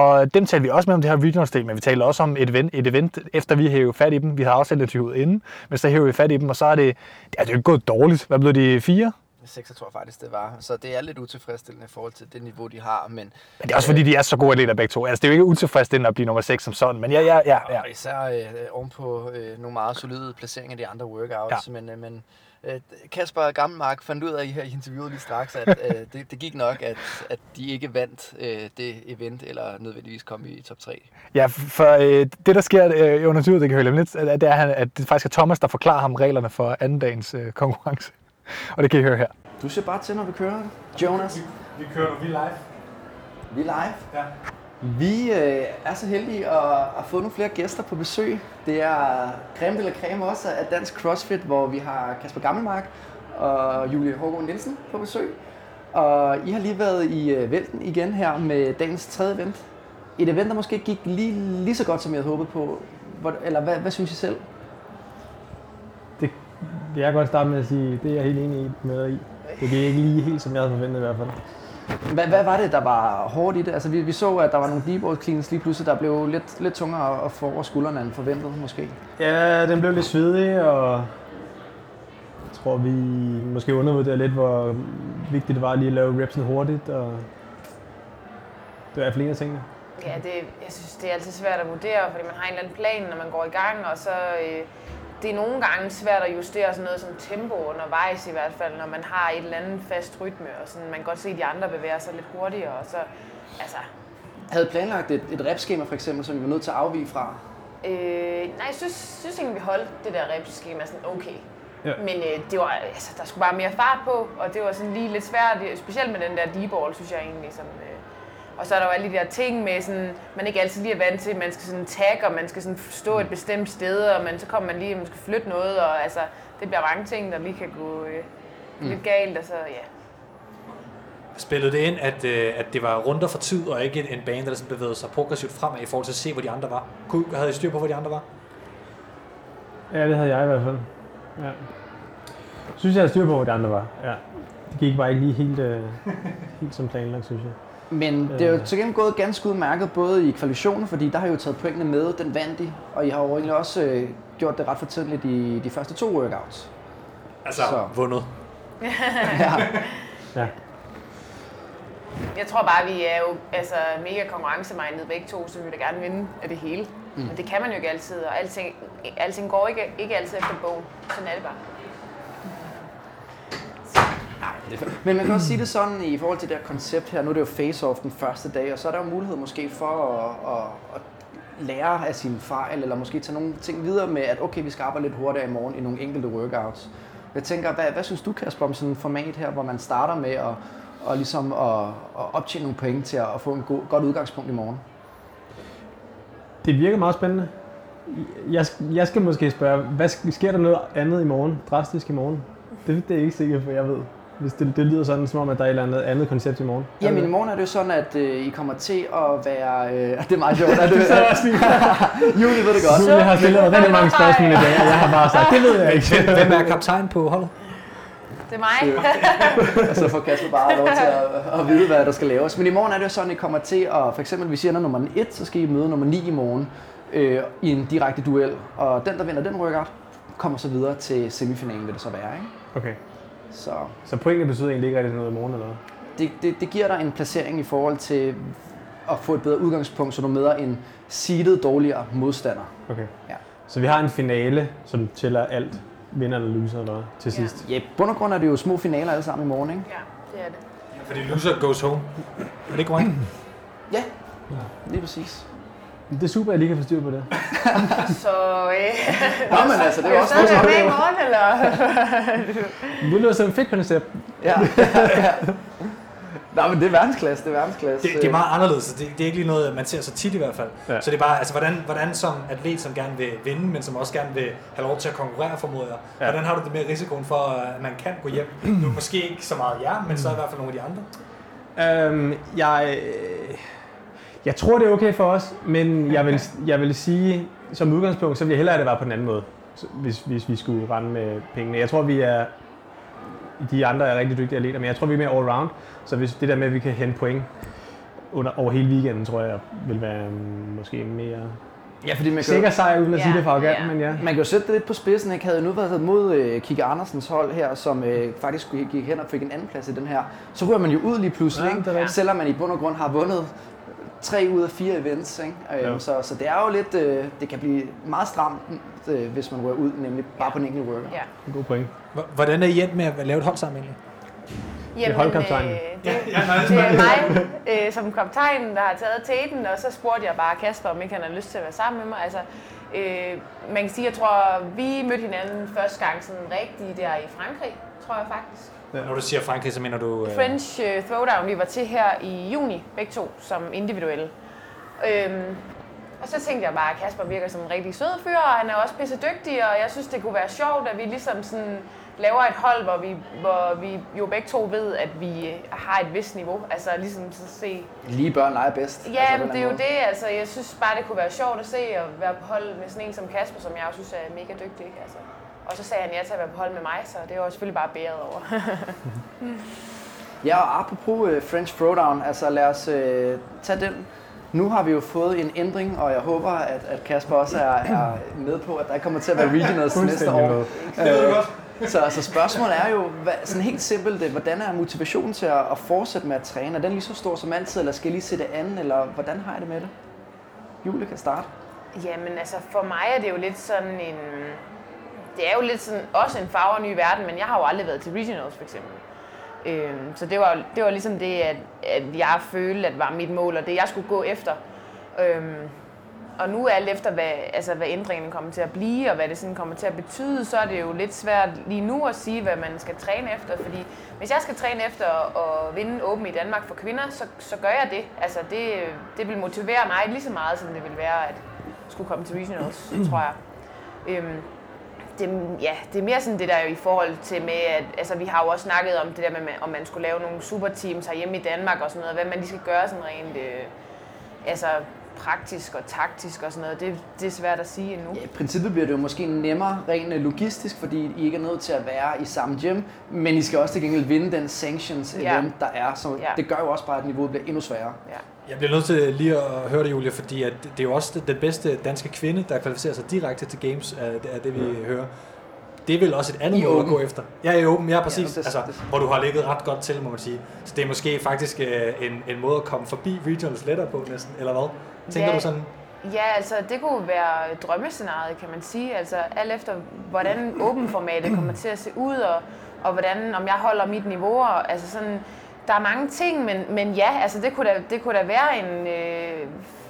Og dem talte vi også med om det her regionals del, men vi talte også om et event, et event efter vi hævde fat i dem. Vi har også interviewet inden, men så hævde vi fat i dem, og så er det, ja, det er jo ikke gået dårligt. Hvad blev de? Fire? 6 tror jeg faktisk, det var. Så det er lidt utilfredsstillende i forhold til det niveau, de har. Men, Men det er også fordi, de er så gode atleter begge to. Altså, det er jo ikke utilfredsstillende at blive nummer 6 som sådan, men ja, ja, ja. ja. Og især øh, ovenpå øh, nogle meget solide placeringer i de andre workouts. Ja. Men, øh, men øh, Kasper Gammelmark fandt ud af her i interviewet lige straks, at øh, <laughs> det, det gik nok, at, at de ikke vandt øh, det event, eller nødvendigvis kom i top 3. Ja, for øh, det, der sker øh, under turen, det kan høre lidt, at, det er, han- at det faktisk er Thomas, der forklarer ham reglerne for anden dagens øh, konkurrence. <laughs> Og det kan I høre her. Du ser bare til, når vi kører, Jonas. Vi kører vi live. Vi er live. Ja. Vi øh, er så heldige at, at få nogle flere gæster på besøg. Det er creme de la creme også af Dansk CrossFit, hvor vi har Kasper Gammelmark og Julie Hågaard Nielsen på besøg. Og I har lige været i øh, Vælten igen her med dagens tredje event. Et event, der måske gik lige, lige så godt, som jeg havde håbet på. Hvor, eller hvad, hvad synes I selv? Det vil jeg godt starte med at sige, det er jeg helt enig i med dig i. Det gik ikke lige helt, som jeg havde forventet i hvert fald. Hvad, hvad var det, der var hårdt i det? Altså, vi, vi så, at der var nogle deep cleans lige pludselig, der blev lidt, lidt tungere at få over skuldrene end forventet, måske. Ja, den blev lidt svedig, og jeg tror, vi måske undervurderede lidt, hvor vigtigt det var lige at lave repsen hurtigt, og det var af tingene. Ja, det, jeg synes, det er altid svært at vurdere, fordi man har en eller anden plan, når man går i gang, og så øh, det er nogle gange svært at justere sådan noget som tempo undervejs i hvert fald, når man har et eller andet fast rytme, og sådan, man kan godt se, at de andre bevæger sig lidt hurtigere, og så, altså, Havde planlagt et, et repskema for eksempel, som vi var nødt til at afvige fra. Øh, nej, jeg synes, synes egentlig, vi holdt det der repskema sådan okay. Ja. Men øh, det var, altså, der skulle bare mere fart på, og det var sådan lige lidt svært, specielt med den der d-ball, synes jeg egentlig. Som, øh, og så er der jo alle de der ting med, sådan, man ikke altid lige er vant til, man skal sådan tagge, og man skal sådan stå et bestemt sted, og man, så kommer man lige, man skal flytte noget, og altså, det bliver mange ting, der lige kan gå øh, Mm. lidt galt, og så ja. Spillede det ind, at, øh, at det var runder for tid, og ikke en bane, der sådan bevægede sig progressivt fremad i forhold til at se, hvor de andre var? Kunne, havde I styr på, hvor de andre var? Ja, det havde jeg i hvert fald. Ja. Jeg synes, jeg havde styr på, hvor de andre var. Ja. Det gik bare ikke lige helt, øh, helt som planlagt, synes jeg. Men det er jo til gengæld gået ganske udmærket, både i kvalifikationen, fordi der har I jo taget pointene med, den vandt I, og I har jo egentlig også øh, gjort det ret fortændeligt i de første to workouts. Altså, Så. vundet. <laughs> Ja. Ja. Jeg tror bare, vi er jo altså, mega konkurrencemindet begge to, så vi vil da gerne vinde af det hele. Mm. Men det kan man jo ikke altid, og alting, alting går ikke, ikke altid efter bogen. Sådan er det bare. Men man kan også sige det sådan i forhold til det her koncept her. Nu er det jo face-off den første dag, og så er der jo mulighed måske for at, at, at lære af sine fejl, eller måske tage nogle ting videre med, at okay, vi skal arbejde lidt hurtigere i morgen i nogle enkelte workouts. Jeg tænker, hvad, hvad synes du, Kasper, om sådan et format her, hvor man starter med at, og ligesom at, at optjene nogle point til at få en god, godt udgangspunkt i morgen? Det virker meget spændende. Jeg, jeg skal måske spørge, hvad sker der noget andet i morgen? Drastisk i morgen? Det, det er ikke sikkert, for jeg ved. Hvis det, det lyder sådan, som om, at der er et eller andet, andet koncept i morgen. Er Jamen i det- morgen er det jo sådan, at øh, I kommer til at være... Øh, <laughs> det er meget sjovt, at <laughs> Det er så også <laughs> Julie ved det godt. Julie har stillet rigtig mange spørgsmål i dag, og jeg har bare sagt, det ved jeg ikke. Hvem er kaptajn på holdet? Det er mig. og så får Kasper bare lov til at, at vide, hvad der skal laves. Men i morgen er det jo sådan, at I kommer til at, for eksempel hvis I ender nummer 1, så skal I møde nummer 9 i morgen øh, i en direkte duel. Og den, der vinder den workout, kommer så videre til semifinalen, vil det så være. Ikke? Okay. Så Så pointene betyder egentlig ikke rigtig noget i morgen, eller hvad? det, det, det giver dig en placering i forhold til at få et bedre udgangspunkt, så du møder en seedet dårligere modstander. Okay. Ja. Så vi har en finale, som tæller alt, vinder eller loser, eller til sidst. Ja, bund og grund er det jo små finaler alle sammen i morgen, ikke? Ja, det er det. Fordi loser goes home. Er det ikke korrekt? Ja, lige præcis. Det er super, at jeg lige kan få styr på det. <laughs> Så øh, Nå, men altså, det er også er det med i morgen, eller? Det lyder som et fedt koncept. Ja, <laughs> ja. Nå, men det er verdensklasse, det er verdensklasse. Det, det er meget anderledes. Det, det er ikke lige noget, man ser så tit i hvert fald. Ja. Så det er bare, altså, hvordan, hvordan som atlet, som gerne vil vinde, men som også gerne vil have lov til at konkurrere, formoder jeg. Ja. Hvordan har du det med risikoen for, at man kan gå hjem? Nu måske ikke så meget jer, men så i hvert fald nogle af de andre. Øhm, jeg, øh, jeg tror, det er okay for os, men jeg vil, jeg vil sige, som udgangspunkt, så vil jeg hellere, at det var på den anden måde, hvis, hvis vi skulle rende med pengene. Jeg tror, vi er, de andre er rigtig dygtige atleter, men jeg tror, vi er mere all-round. Så hvis det der med, at vi kan hente point under, over hele weekenden, tror jeg, vil være mm, måske mere Ja, fordi man kan, sikker sejr, uden at Ja, sige det for arrogant, ja. men ja. man kan jo sætte det lidt på spidsen. Ikke? Havde jo nu været mod øh, Kike Andersens hold her, som øh, faktisk gik hen og fik en anden plads i den her, så ryger man jo ud lige pludselig, Ja, ikke? selvom man i bund og grund har vundet tre ud af fire events. Ikke? Jo. Øh, så, så det er jo lidt, øh, det kan blive meget stramt, øh, hvis man ryger ud, nemlig bare på en enkelt worker. Ja. En god point. Hvordan er I endt med at lave et hold sammen egentlig? Jamen, holdkaptajnen. Øh, det, Ja, nej, det er mig øh, som kaptajn, der har taget teten, og så spurgte jeg bare Kasper, om ikke han har lyst til at være sammen med mig. Altså, øh, man kan sige, jeg tror, vi mødte hinanden første gang sådan rigtig der i Frankrig, tror jeg faktisk. Når du siger Frankrig, så mener du... Øh, French øh, Throwdown, vi var til her i juni, begge to, som individuelle. Øhm, og så tænkte jeg bare, at Kasper virker som en rigtig sød fyr, og han er også pisse dygtig, og jeg synes, det kunne være sjovt, at vi ligesom sådan laver et hold, hvor vi, hvor vi jo begge to ved, at vi øh, har et vist niveau. Altså ligesom så se... Lige børn leger bedst. Ja, altså, det er jo måde. det. Altså, jeg synes bare, det kunne være sjovt at se og være på hold med sådan en som Kasper, som jeg også synes er mega dygtig. Altså. Og så sagde han ja til at være på hold med mig, så det var jeg selvfølgelig bare bæret over. <laughs> Ja, og apropos uh, French Throwdown, altså lad os uh, tage den. Nu har vi jo fået en ændring, og jeg håber, at, at Kasper også er, er med på, at der kommer til at være regionals næste år. Øh, så, så spørgsmålet er jo, hvad, sådan helt simpelt, hvordan er motivationen til at, at fortsætte med at træne? Er den lige så stor som altid, eller skal jeg lige se det andet, eller hvordan har jeg det med det? Julie kan starte. Jamen altså, for mig er det jo lidt sådan en... Det er jo lidt sådan, også en farver ny verden, men jeg har jo aldrig været til regionals for eksempel. Øhm, så det var, det var ligesom det, at, at jeg følte, at var mit mål, og det jeg skulle gå efter. Øhm, og nu alt efter, hvad, altså, hvad ændringen kommer til at blive, og hvad det sådan kommer til at betyde, så er det jo lidt svært lige nu at sige, hvad man skal træne efter. Fordi hvis jeg skal træne efter at vinde Åben i Danmark for kvinder, så, så gør jeg det. Altså det, det vil motivere mig lige så meget, som det vil være at skulle komme til regionals, tror jeg. Øhm, det, ja, det er mere sådan det der i forhold til med, at altså, vi har jo også snakket om det der med, om man skulle lave nogle superteams herhjemme i Danmark og sådan noget, hvad man lige skal gøre sådan rent, øh, altså praktisk og taktisk og sådan noget, det, det er svært at sige endnu. Ja, I princippet bliver det jo måske nemmere rent øh, logistisk, fordi I ikke er nødt til at være i samme gym, men I skal også til gengæld vinde den sanctions Ja. event, der er. Så Ja. det gør jo også bare, at niveauet bliver endnu sværere. Ja. Jeg bliver nødt til lige at høre det, Julia, fordi at det er jo også den bedste danske kvinde, der kvalificerer sig direkte til Games, er det, er det vi hører. Det er vel også et andet måde at gå efter. Ja, i Open, ja, præcis. det- altså, det- hvor du har ligget ret godt til, må man sige. Så det er måske faktisk øh, en, en måde at komme forbi regionals lettere på næsten, eller hvad? Tænker Ja. du sådan? Ja, altså det kunne være drømmescenariet, kan man sige. Altså alt efter, hvordan åben-formatet kommer til at se ud, og, og hvordan, om jeg holder mit niveau. Og, altså sådan, der er mange ting, men, men ja, altså det kunne da, det kunne da være en, øh,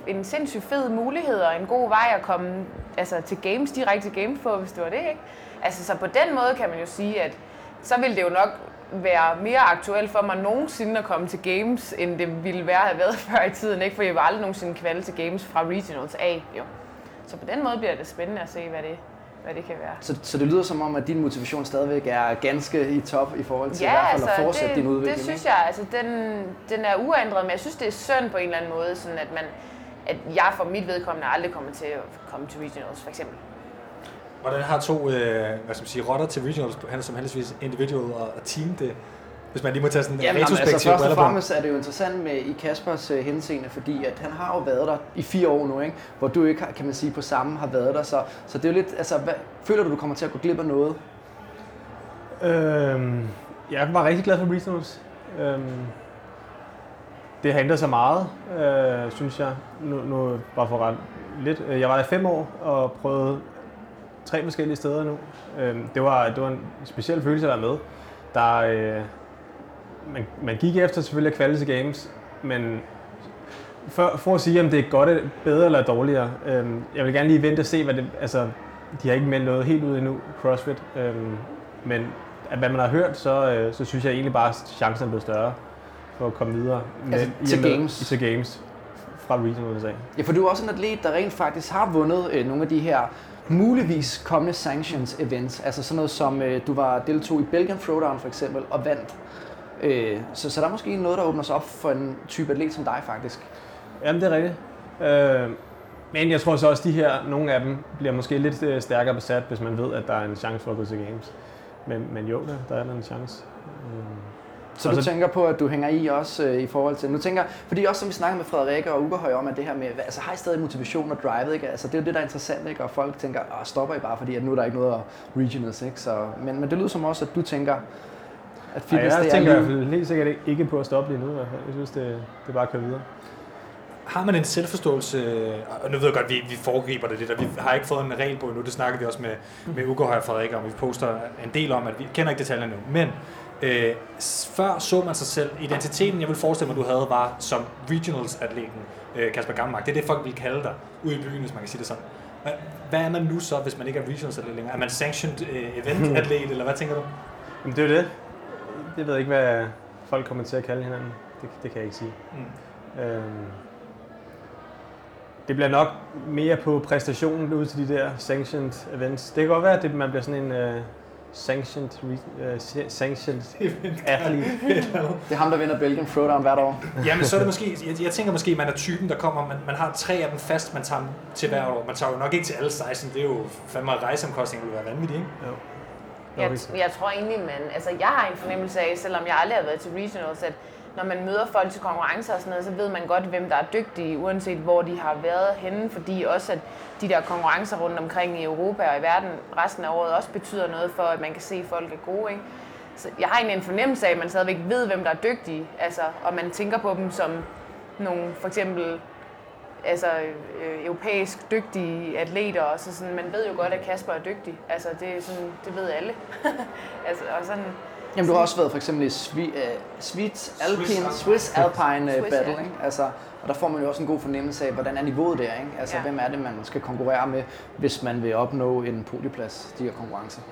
en sindssygt fed mulighed og en god vej at komme altså, til games, direkte til games på, hvis det var det, ikke? Altså så på den måde kan man jo sige, at så ville det jo nok være mere aktuelt for mig nogensinde at komme til games, end det ville være at have været <laughs> før i tiden, ikke? For jeg var aldrig nogensinde kvalde til games fra regionals A, jo. Så på den måde bliver det spændende at se, hvad det, hvad det kan være. Så, så det lyder som om, at din motivation stadigvæk er ganske i top i forhold til i hvert fald at fortsætte det, din udvikling. det synes jeg, altså den, den er uændret, men jeg synes, det er synd på en eller anden måde, sådan at man at jeg for mit vedkommende aldrig kommer til at komme til regionals, for eksempel. Hvordan har to øh, hvad skal man sige, rotter til regionals, han som heldigvis individual og team det, hvis man lige må tage sådan en Jamen, altså, retrospektiv først og fremmest er det jo interessant med i Kaspers øh, henseende, fordi at han har jo været der i fire år nu, ikke? hvor du ikke, har, kan man sige, på samme har været der. Så, så det er jo lidt, altså, hvad, føler du, du kommer til at gå glip af noget? Øhm, jeg var rigtig glad for Regionals. Øhm, det har ændret sig meget, øh, synes jeg. Nu, nu bare for ret lidt. Øh, Jeg var der i fem år og prøvede tre forskellige steder nu. Øhm, det, var, det var en speciel følelse at være med. Der, øh, man, man gik efter selvfølgelig at kvalde til games, men for, for at sige, om det er godt, bedre eller dårligere, øhm, jeg vil gerne lige vente og se, hvad det... Altså, de har ikke meldt noget helt ud endnu, CrossFit. Øhm, men at hvad man har hørt, så, øh, så synes jeg egentlig bare, at chancen er blevet større for at komme videre. Altså, i og til med- games? Til games fra regionals af. Ja, for du er også en atlet, der rent faktisk har vundet øh, nogle af de her muligvis kommende sanctions events. Altså sådan noget som, øh, du var deltog i Belgian Throwdown for eksempel og vandt. Øh, så, så der er måske noget, der åbner sig op for en type atlet som dig faktisk. Jamen, det er rigtigt. Øh, men jeg tror så også, at de her, nogle af dem, bliver måske lidt øh, stærkere besat, hvis man ved, at der er en chance for at gå til games. Men, men jo, der, der er en chance. Øh, Så Og du så- tænker på, at du hænger i også øh, i forhold til... Nu tænker fordi også som vi snakkede med Frederikke og Ugerhøj om, at det her med, altså har I stadig motivation og drive, ikke? Altså det er jo det, der er interessant, ikke? Og folk tænker, Åh, stopper I bare, fordi at nu er der ikke noget at regionals, ikke? Så, men, men det lyder som også, at du tænker, at Ej, fitness, jeg det er tænker i liv. hvert fald helt sikkert ikke- på at stoppe lige nu. i hvert fald. Jeg synes, det, det er bare at køre videre. Har man en selvforståelse, og nu ved jeg godt, at vi, vi foregriber det lidt, og vi har ikke fået en regel på endnu, det snakker vi også med, med Ugo og Frederik om, vi poster en del om, at vi kender ikke detaljerne nu, men øh, før så man sig selv, identiteten, jeg vil forestille mig, du havde, var som regionals-atleten, øh, Kasper Gammelmark, det er det, folk vil kalde dig ude i byen, hvis man kan sige det sådan. Hvad, hvad er man nu så, hvis man ikke er regionals-atlet længere? Er man sanctioned øh, event-atlet, <laughs> eller hvad tænker du? Jamen, det er det. Det ved jeg ikke, hvad folk kommer til at kalde hinanden. Det, det kan jeg ikke sige. Mm. Øhm, det bliver nok mere på præstationen ud til de der sanctioned events. Det kan godt være, at det, man bliver sådan en uh, sanctioned, re- uh, sanctioned <laughs> athlete. <laughs> Det er ham, der vinder Belgian Throwdown hvert år. <laughs> Jamen, så er det måske, jeg, jeg tænker måske, at man er typen, der kommer, man, man har tre af dem fast, man tager dem til hver år. Man tager jo nok ikke til alle 16, det er jo fandme rejseomkostninger, vil være vanvittigt, ikke? Jo. Jeg, jeg tror egentlig, man, altså jeg har en fornemmelse af, selvom jeg aldrig har været til regionals, at når man møder folk til konkurrencer og sådan noget, så ved man godt, hvem der er dygtige, uanset hvor de har været henne, fordi også at de der konkurrencer rundt omkring i Europa og i verden resten af året også betyder noget for, at man kan se, at folk er gode. Ikke? Så jeg har egentlig en fornemmelse af, at man stadigvæk ved, hvem der er dygtige, altså, og man tænker på dem som nogle, for eksempel altså, øh, europæisk dygtige atleter, og så sådan, man ved jo godt, at Kasper er dygtig. Altså, det, er sådan, det ved alle. <laughs> altså, og sådan, Jamen, du har også været for eksempel i Swi- uh, Swiss Alpine, Swiss Alpine uh, Swiss, Battle, ja. ikke? Altså, og der får man jo også en god fornemmelse af, hvordan er niveauet der, ikke? Altså, Ja. hvem er det, man skal konkurrere med, hvis man vil opnå en podieplads, de her konkurrencer?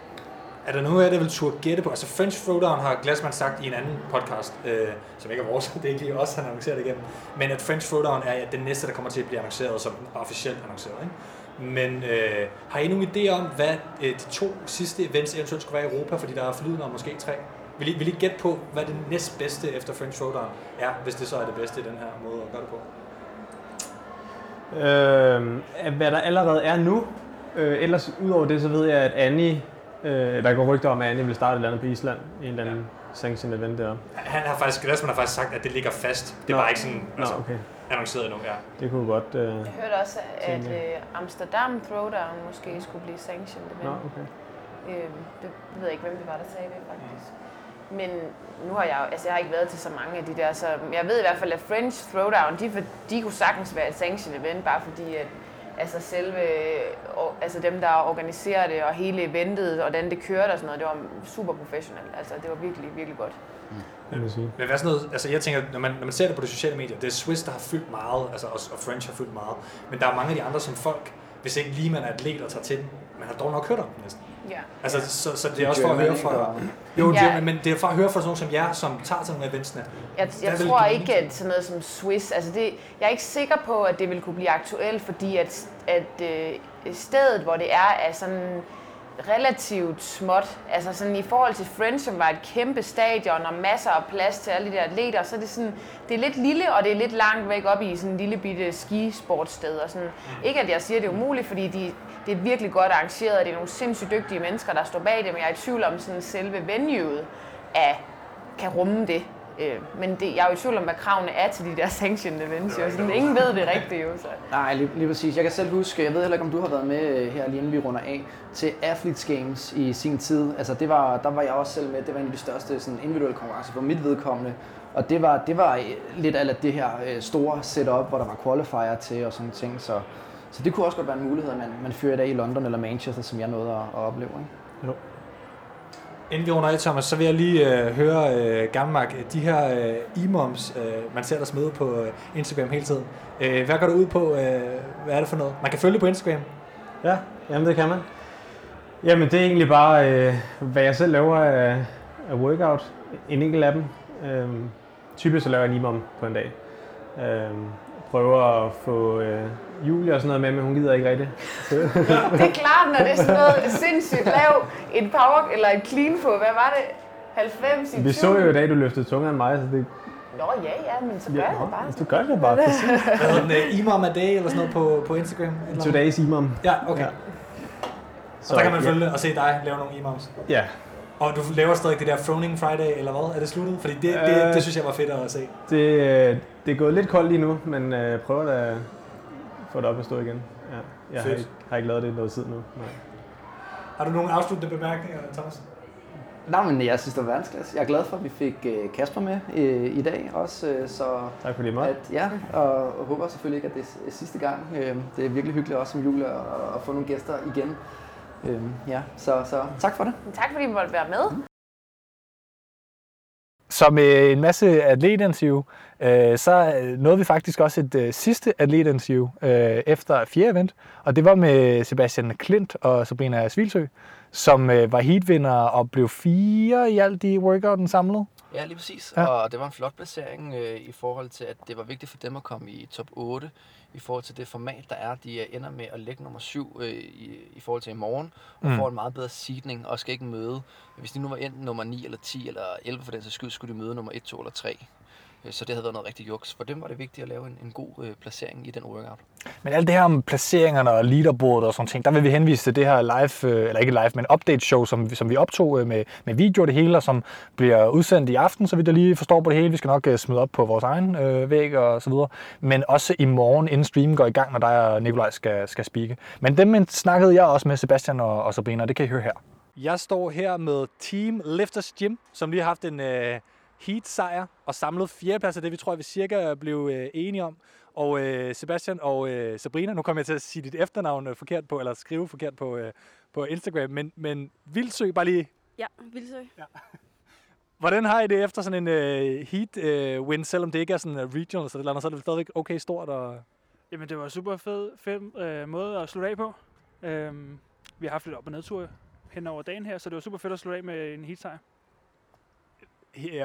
Er der noget af det, vil turde gætte på? Altså French Throwdown har Glassman sagt i en anden podcast, øh, som ikke er vores, <laughs> det er ikke lige os, han annoncerer det igennem. Men at French Throwdown er ja, den næste, der kommer til at blive annonceret som officielt annonceret. Ikke? Men øh, har I nogen idé om, hvad øh, de to sidste events eventuelt skulle være i Europa? Fordi der er flydende om måske tre. Vil I, vil I gætte på, hvad det næstbedste efter French Throwdown er, hvis det så er det bedste i den her måde at gøre det på? Øh, hvad der allerede er nu. Øh, ellers, udover det, så ved jeg, at Annie, øh, der går rygter om, at Annie vil starte et eller andet på Island. En eller anden sanctioned event der. Han har faktisk, Glasman har faktisk sagt, at det ligger fast. Det er Nå. bare ikke sådan Nå, altså, okay. annonceret endnu. Ja. Det kunne godt... Øh, Jeg hørte også, at øh, Amsterdam Throwdown måske skulle blive sanctioned nå, event. okay. Øh, det ved jeg ikke, hvem det var, der sagde det faktisk. Men nu har jeg, altså jeg har ikke været til så mange af de der, så jeg ved i hvert fald, at French Throwdown, de, for, de kunne sagtens være et sanctioned event, bare fordi at altså selve, og, altså dem, der organiserer det, og hele eventet, og hvordan det kørte og sådan noget, det var super professionelt. Altså det var virkelig, virkelig godt. Jeg vil sige. Men hvad sådan noget, altså jeg tænker, når man, når man ser det på de sociale medier, det er Swiss, der har fyldt meget, altså også, og French har fyldt meget, men der er mange af de andre, som folk, hvis ikke lige man er atlet og tager til, man har dog nok hørt om dem næsten. Ja. Altså, så, så det er også for at høre fra... Jo, Ja. ja. men det er for at høre fra sådan nogen som jer, som tager til nogle af eventsene. Jeg, jeg vil tror ikke, at sådan noget som Swiss, altså det, jeg er ikke sikker på, at det vil kunne blive aktuelt, fordi at, at øh, stedet, hvor det er, er sådan relativt småt. Altså sådan i forhold til French, som var et kæmpe stadion og masser af plads til alle de der atleter, så er det sådan, det er lidt lille, og det er lidt langt væk op i sådan en lille bitte skisportsted. Og sådan. Ikke at jeg siger, at det er umuligt, fordi de, det er virkelig godt arrangeret, og det er nogle sindssygt dygtige mennesker, der står bag det, men jeg er i tvivl om sådan selve venueet af, kan rumme det. Øh, men det, jeg er jo i tvivl om, hvad kravene er til de der sanctioned events. Jo. Sådan, ingen ved det rigtigt jo. Så. Nej, lige, lige præcis. Jeg kan selv huske, jeg ved heller ikke, om du har været med øh, her lige inden vi runder af, til Athletes Games i sin tid. Altså det var, der var jeg også selv med. Det var en af de største sådan, individuelle konkurrencer for mit vedkommende. Og det var, det var lidt af det her øh, store setup, hvor der var qualifier til og sådan ting. Så, så det kunne også godt være en mulighed, at man, man fører i dag i London eller Manchester, som jeg nåede at, at opleve. Ikke? Jo. Inden vi runder af, Thomas, så vil jeg lige øh, høre, øh, Gammark, de her øh, e-moms, øh, man ser der smide på øh, Instagram hele tiden. Øh, hvad går det ud på? Øh, hvad er det for noget? Man kan følge det på Instagram. Ja, jamen det kan man. Jamen det er egentlig bare, øh, hvad jeg selv laver af, af workout. En enkelt af dem. Øhm, typisk så laver jeg en imam på en dag. Øhm, prøver at få øh, Julie og sådan noget med, men hun gider ikke rigtigt. <laughs> Det er klart, når det er sådan noget sindssygt lav, et power eller et clean på, hvad var det? 90 i vi så jo i dag, du løftede tungere end mig, så det... Nå ja, ja, men så gør jeg det bare. Du gør det bare, præcis. Hvad hedder den? Øh, imam a day eller sådan noget på, på Instagram? Eller? Today's imam. Ja, okay. Ja. Ja. Så der kan man ja. følge det og se dig lave nogle imams. Ja, Og du laver stadig det der Froning Friday, eller hvad? Er det sluttet? Fordi det, det, Øh. det synes jeg var fedt at se. det, øh, det er gået lidt koldt lige nu, men øh, prøver da at få det op at stå igen. Ja. Jeg har Fedt. ikke, har ikke lavet det i noget tid nu. Nej. Har du nogle afsluttende bemærkninger, Thomas? Nej, men jeg synes, det var verdensklasse. Jeg er glad for, at vi fik øh, Kasper med øh, i dag også. Øh, så Tak fordi at, ja, og, håber selvfølgelig ikke, at det er sidste gang. Øh, det er virkelig hyggeligt også som jule at, at få nogle gæster igen. Øh, ja, så, så tak for det. Tak fordi I måtte være med. Så med en masse atletinterview, øh, så øh, nåede vi faktisk også et øh, sidste atletinterview øh, efter fjerde event, og det var med Sebastian Klint og Sabrina Svilsø, som øh, var heatvinder og blev fire i alt i workouten samlet. Ja, lige præcis. Ja. Og det var en flot placering øh, i forhold til, at det var vigtigt for dem at komme i top 8 i forhold til det format, der er. De ender med at lægge nummer 7 øh, i, i forhold til i morgen, og Mm. får en meget bedre seedning og skal ikke møde. Hvis de nu var enten nummer 9 eller 10 eller 11 for den sags skyld, skulle de møde nummer 1, 2 eller 3. Øh, Så det havde været noget rigtig juks. For dem var det vigtigt at lave en, en god øh, placering i den workout. Men alt det her om placeringerne og leaderboard og sådan ting, der vil vi henvise til det her live, øh, eller ikke live, men update show, som, vi- som vi optog øh, med, med video det hele, og som bliver udsendt i aften, så vi der lige forstår på det hele. Vi skal nok øh, smide op på vores egen øh, væg og så videre. Men også i morgen, inden streamen går i gang, når dig og Nikolaj skal, skal speake. Men dem snakkede jeg også med Sebastian og, og Sabrina, og det kan I høre her. Jeg står her med Team Lifters Gym, som lige har haft en øh, heat-sejr og samlet fjerdeplads af det, vi tror, vi cirka blev øh, enige om. Og øh, Sebastian og øh, Sabrina, nu kommer jeg til at sige dit efternavn øh, forkert på, eller skrive forkert på, øh, på Instagram, men, men Vildsø, bare lige, Ja, Vildsø. <laughs> hvordan har I det efter sådan en øh, heat-win, selvom det ikke er sådan uh, regional, så, det, så er det stadigvæk okay stort? Og... Jamen, det var super fed, fed øh, måde at slutte af på. Øhm, vi har haft lidt op- og nedtur hen over dagen her, så det var super fedt at slutte af med en heat sejr. Her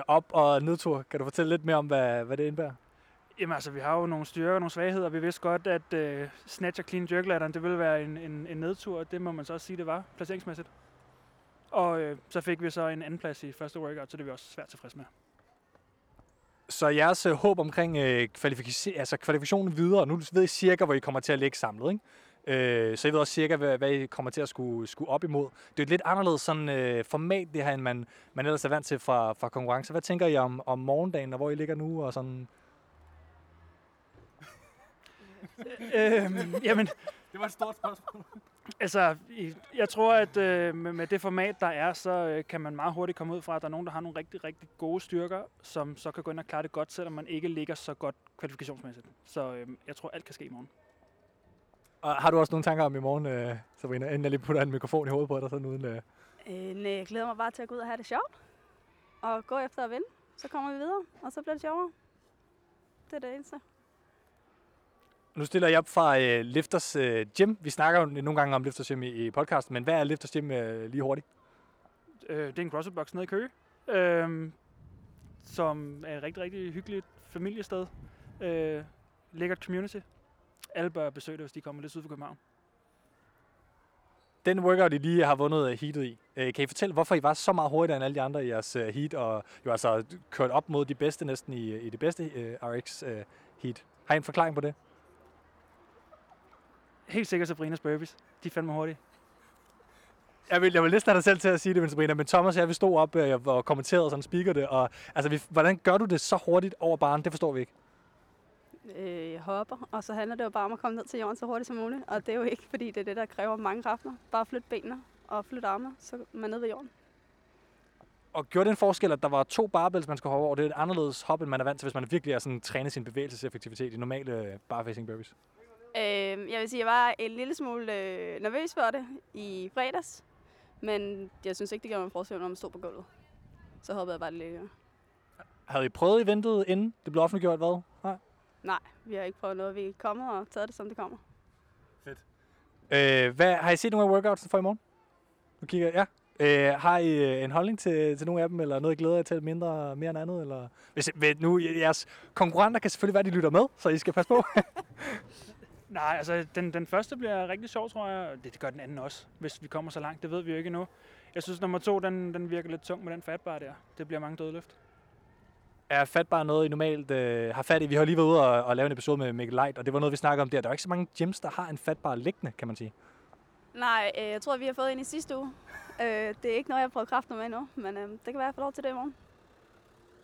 op- og nedtur. Kan du fortælle lidt mere om, hvad, hvad det indebærer? Jamen altså, vi har jo nogle styrker og nogle svagheder. Vi vidste godt, at øh, snatch og clean jerk det ville være en, en, en nedtur, det må man så også sige, det var, placeringsmæssigt. Og øh, så fik vi så en anden plads i første workout, så det er vi også svært tilfreds med. Så jeres øh, håb omkring øh, kvalifici- altså kvalifikationen videre, nu ved I cirka, hvor I kommer til at ligge samlet, ikke? Øh, så I ved også cirka, hvad, hvad I kommer til at skulle, skulle op imod. Det er et lidt anderledes sådan, øh, format, det her, end man, man ellers er vant til fra, fra konkurrence. Hvad tænker I om, om morgendagen, og hvor I ligger nu? Og sådan? <laughs> øhm, jamen, Det var et stort spørgsmål. altså, jeg tror, at øh, med, med det format, der er, så øh, kan man meget hurtigt komme ud fra, at der er nogen, der har nogle rigtig, rigtig gode styrker, som så kan gå ind og klare det godt, selvom man ikke ligger så godt kvalifikationsmæssigt. Så øh, jeg tror, alt kan ske i morgen. Og har du også nogle tanker om i morgen, øh, Sabrina, inden jeg lige putter en mikrofon i hovedet på dig, sådan uden... Øh... Øh, nej, jeg glæder mig bare til at gå ud og have det sjovt. Og gå efter at vinde. Så kommer vi videre, og så bliver det sjovere. Det er det eneste. Nu stiller jeg op fra øh, Lifters øh, Gym. Vi snakker jo nogle gange om Lifters Gym i, i podcasten, men hvad er Lifters Gym øh, lige hurtigt? Øh, det er en CrossFit Box nede i Køge, øh, som er et rigtig, rigtig hyggeligt familiested. Øh, lækkert community. Alle bør besøge det, hvis de kommer lidt syd for København. Den workout, I lige har vundet øh, heatet i, øh, kan I fortælle, hvorfor I var så meget hurtigere end alle de andre i jeres øh, heat, og jo altså kørt op mod de bedste næsten i, i det bedste RX heat? Har I en forklaring på det? Helt sikkert Sabrinas burpees. De er fandme hurtige. Jeg vil, jeg vil næsten have dig selv til at sige det, men Sabrina, men Thomas og jeg, vi stod op og kommenterede sådan speaker det, og altså, vi, hvordan gør du det så hurtigt over baren? Det forstår vi ikke. Øh, hopper, og så handler det jo bare om at komme ned til jorden så hurtigt som muligt. Og det er jo ikke, fordi det er det, der kræver mange kræfter. Bare flyt benene og flyt armene, så er man nede ved jorden. Og gjorde en forskel, at der var to barbells, man skulle hoppe over? Det er et anderledes hop, end man er vant til, hvis man virkelig er sådan træne sin bevægelseseffektivitet i normale øh, barfacing burpees. Øh, jeg vil sige, jeg var en lille smule øh, nervøs for det i fredags. Men jeg synes ikke, det gjorde en forskel, når man stod på gulvet. Så hoppede jeg bare lidt. Havde I prøvet eventet inden det blev offentliggjort, hvad? Nej. Vi har ikke prøvet noget. Vi er kommet og taget det, som det kommer. Øh, hvad, har I set nogle af workouts for i morgen? Nu kigger jeg. Ja. Øh, har I øh, en holdning til, til nogle af dem, eller noget, I glæder jer til mindre mere end andet? Eller? Hvis, ved, nu, jeres konkurrenter kan selvfølgelig være, at de lytter med, så I skal passe på. <laughs> Nej, altså den, den første bliver rigtig sjov, tror jeg. og Det, det gør den anden også, hvis vi kommer så langt. Det ved vi jo ikke endnu. Jeg synes, nummer to, den, den virker lidt tung med den fatbar der. Det bliver mange dødløft. Er fat bare noget, I normalt øh, har fat i? Vi har lige været ude og, og lave en episode med Mikkel Light, og det var noget, vi snakkede om der. Der er ikke så mange gyms, der har en fatbar liggende, kan man sige. Nej, øh, jeg tror, vi har fået en i sidste uge. Øh, det er ikke noget, jeg har prøvet kræfter med endnu, men øh, det kan være, jeg får lov til det i morgen.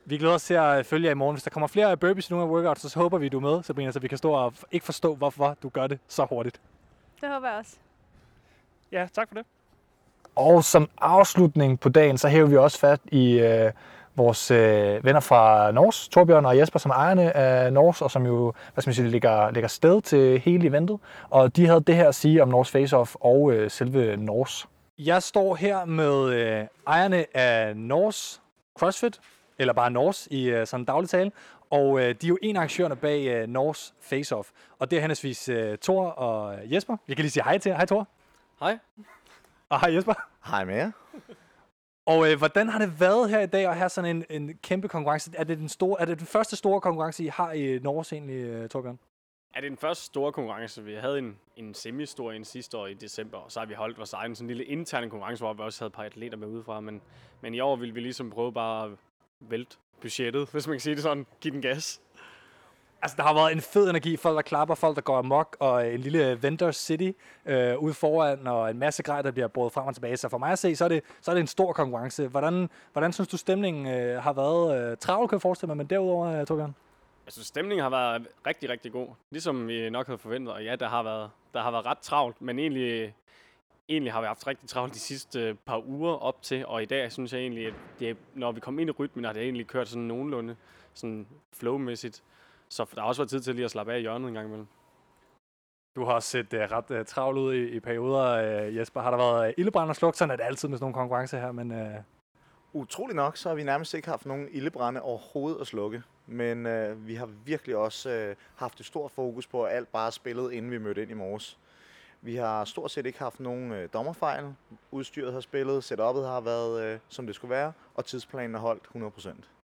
Vi glæder os til at følge jer i morgen. Hvis der kommer flere burpees i nogle af workouts, så håber vi, du er med, Sabrina, så vi kan stå og ikke forstå, hvorfor du gør det så hurtigt. Det håber jeg også. Ja, tak for det. Og som afslutning på dagen, så hæver vi også fat i øh, vores øh, venner fra Nors, Torbjørn og Jesper, som er ejerne af Nors, og som jo hvad skal man sige, ligger, ligger sted til hele eventet. Og de havde det her at sige om Nors Face-Off og øh, selve Nors. Jeg står her med øh, ejerne af Nors CrossFit, eller bare Nors i øh, sådan daglig tale, og øh, de er jo en af arrangørerne bag øh, Nors Face-Off. Og det er henholdsvis øh, Thor og Jesper. Jeg kan lige sige hej til jer. Hej Thor. Hej. Og hej Jesper. Hej med jer. Og øh, hvordan har det været her i dag at have sådan en, en kæmpe konkurrence? Er det, den store, er det den første store konkurrence, I har i Norge egentlig, øh, Torbjørn? Er det den første store konkurrence? Vi havde en, en semi-stor en sidste år i december, og så har vi holdt vores egen sådan en lille interne konkurrence, hvor vi også havde et par atleter med udefra. Men, men i år ville vi ligesom prøve bare at vælte budgettet, hvis man kan sige det sådan. Giv den gas. Altså, der har været en fed energi. Folk, der klapper, folk, der går amok, og en lille vendor city øh, ude foran, og en masse grej, der bliver brugt frem og tilbage. Så for mig at se, så er det, så er det en stor konkurrence. Hvordan, hvordan synes du, stemningen øh, har været? Øh, travlt, kan jeg forestille mig, men derudover, øh, Torbjørn? Jeg synes, stemningen har været rigtig, rigtig god. Ligesom vi nok havde forventet. Og ja, der har været, der har været ret travlt, men egentlig, egentlig har vi haft rigtig travlt de sidste øh, par uger op til. Og i dag synes jeg egentlig, at det, når vi kom ind i rytmen, har det egentlig kørt sådan nogenlunde sådan flowmæssigt. Så der har også været tid til lige at slappe af i hjørnet en gang imellem. Du har også set uh, ret uh, travlt ud i, i perioder, uh, Jesper. Har der været uh, ildebrand og sluk? Sådan er det altid med sådan nogle konkurrencer her, men... Uh... Utrolig nok, så har vi nærmest ikke haft nogen ildebrænde overhovedet at slukke. Men øh, vi har virkelig også øh, haft et stort fokus på, at alt bare spillet, inden vi mødte ind i morges. Vi har stort set ikke haft nogen øh, dommerfejl. Udstyret har spillet, setupet har været, øh, som det skulle være, og tidsplanen er holdt 100%.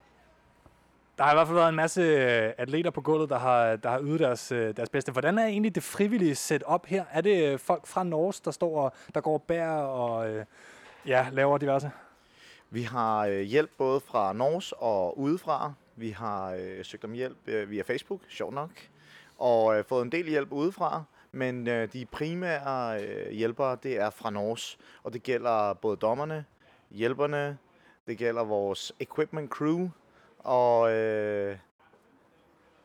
Der har i hvert fald været en masse øh, atleter på gulvet, der har, der har ydet deres, øh, deres bedste. Hvordan er egentlig det frivillige setup her? Er det øh, folk fra Norge, der står og der går og bærer og ja, laver diverse? Vi har hjælp både fra Norge og udefra. Vi har øh, søgt om hjælp øh, via Facebook, sjovt nok, og øh, fået en del hjælp udefra. Men øh, de primære øh, hjælpere, det er fra Norge, og det gælder både dommerne, hjælperne, det gælder vores equipment crew, og øh,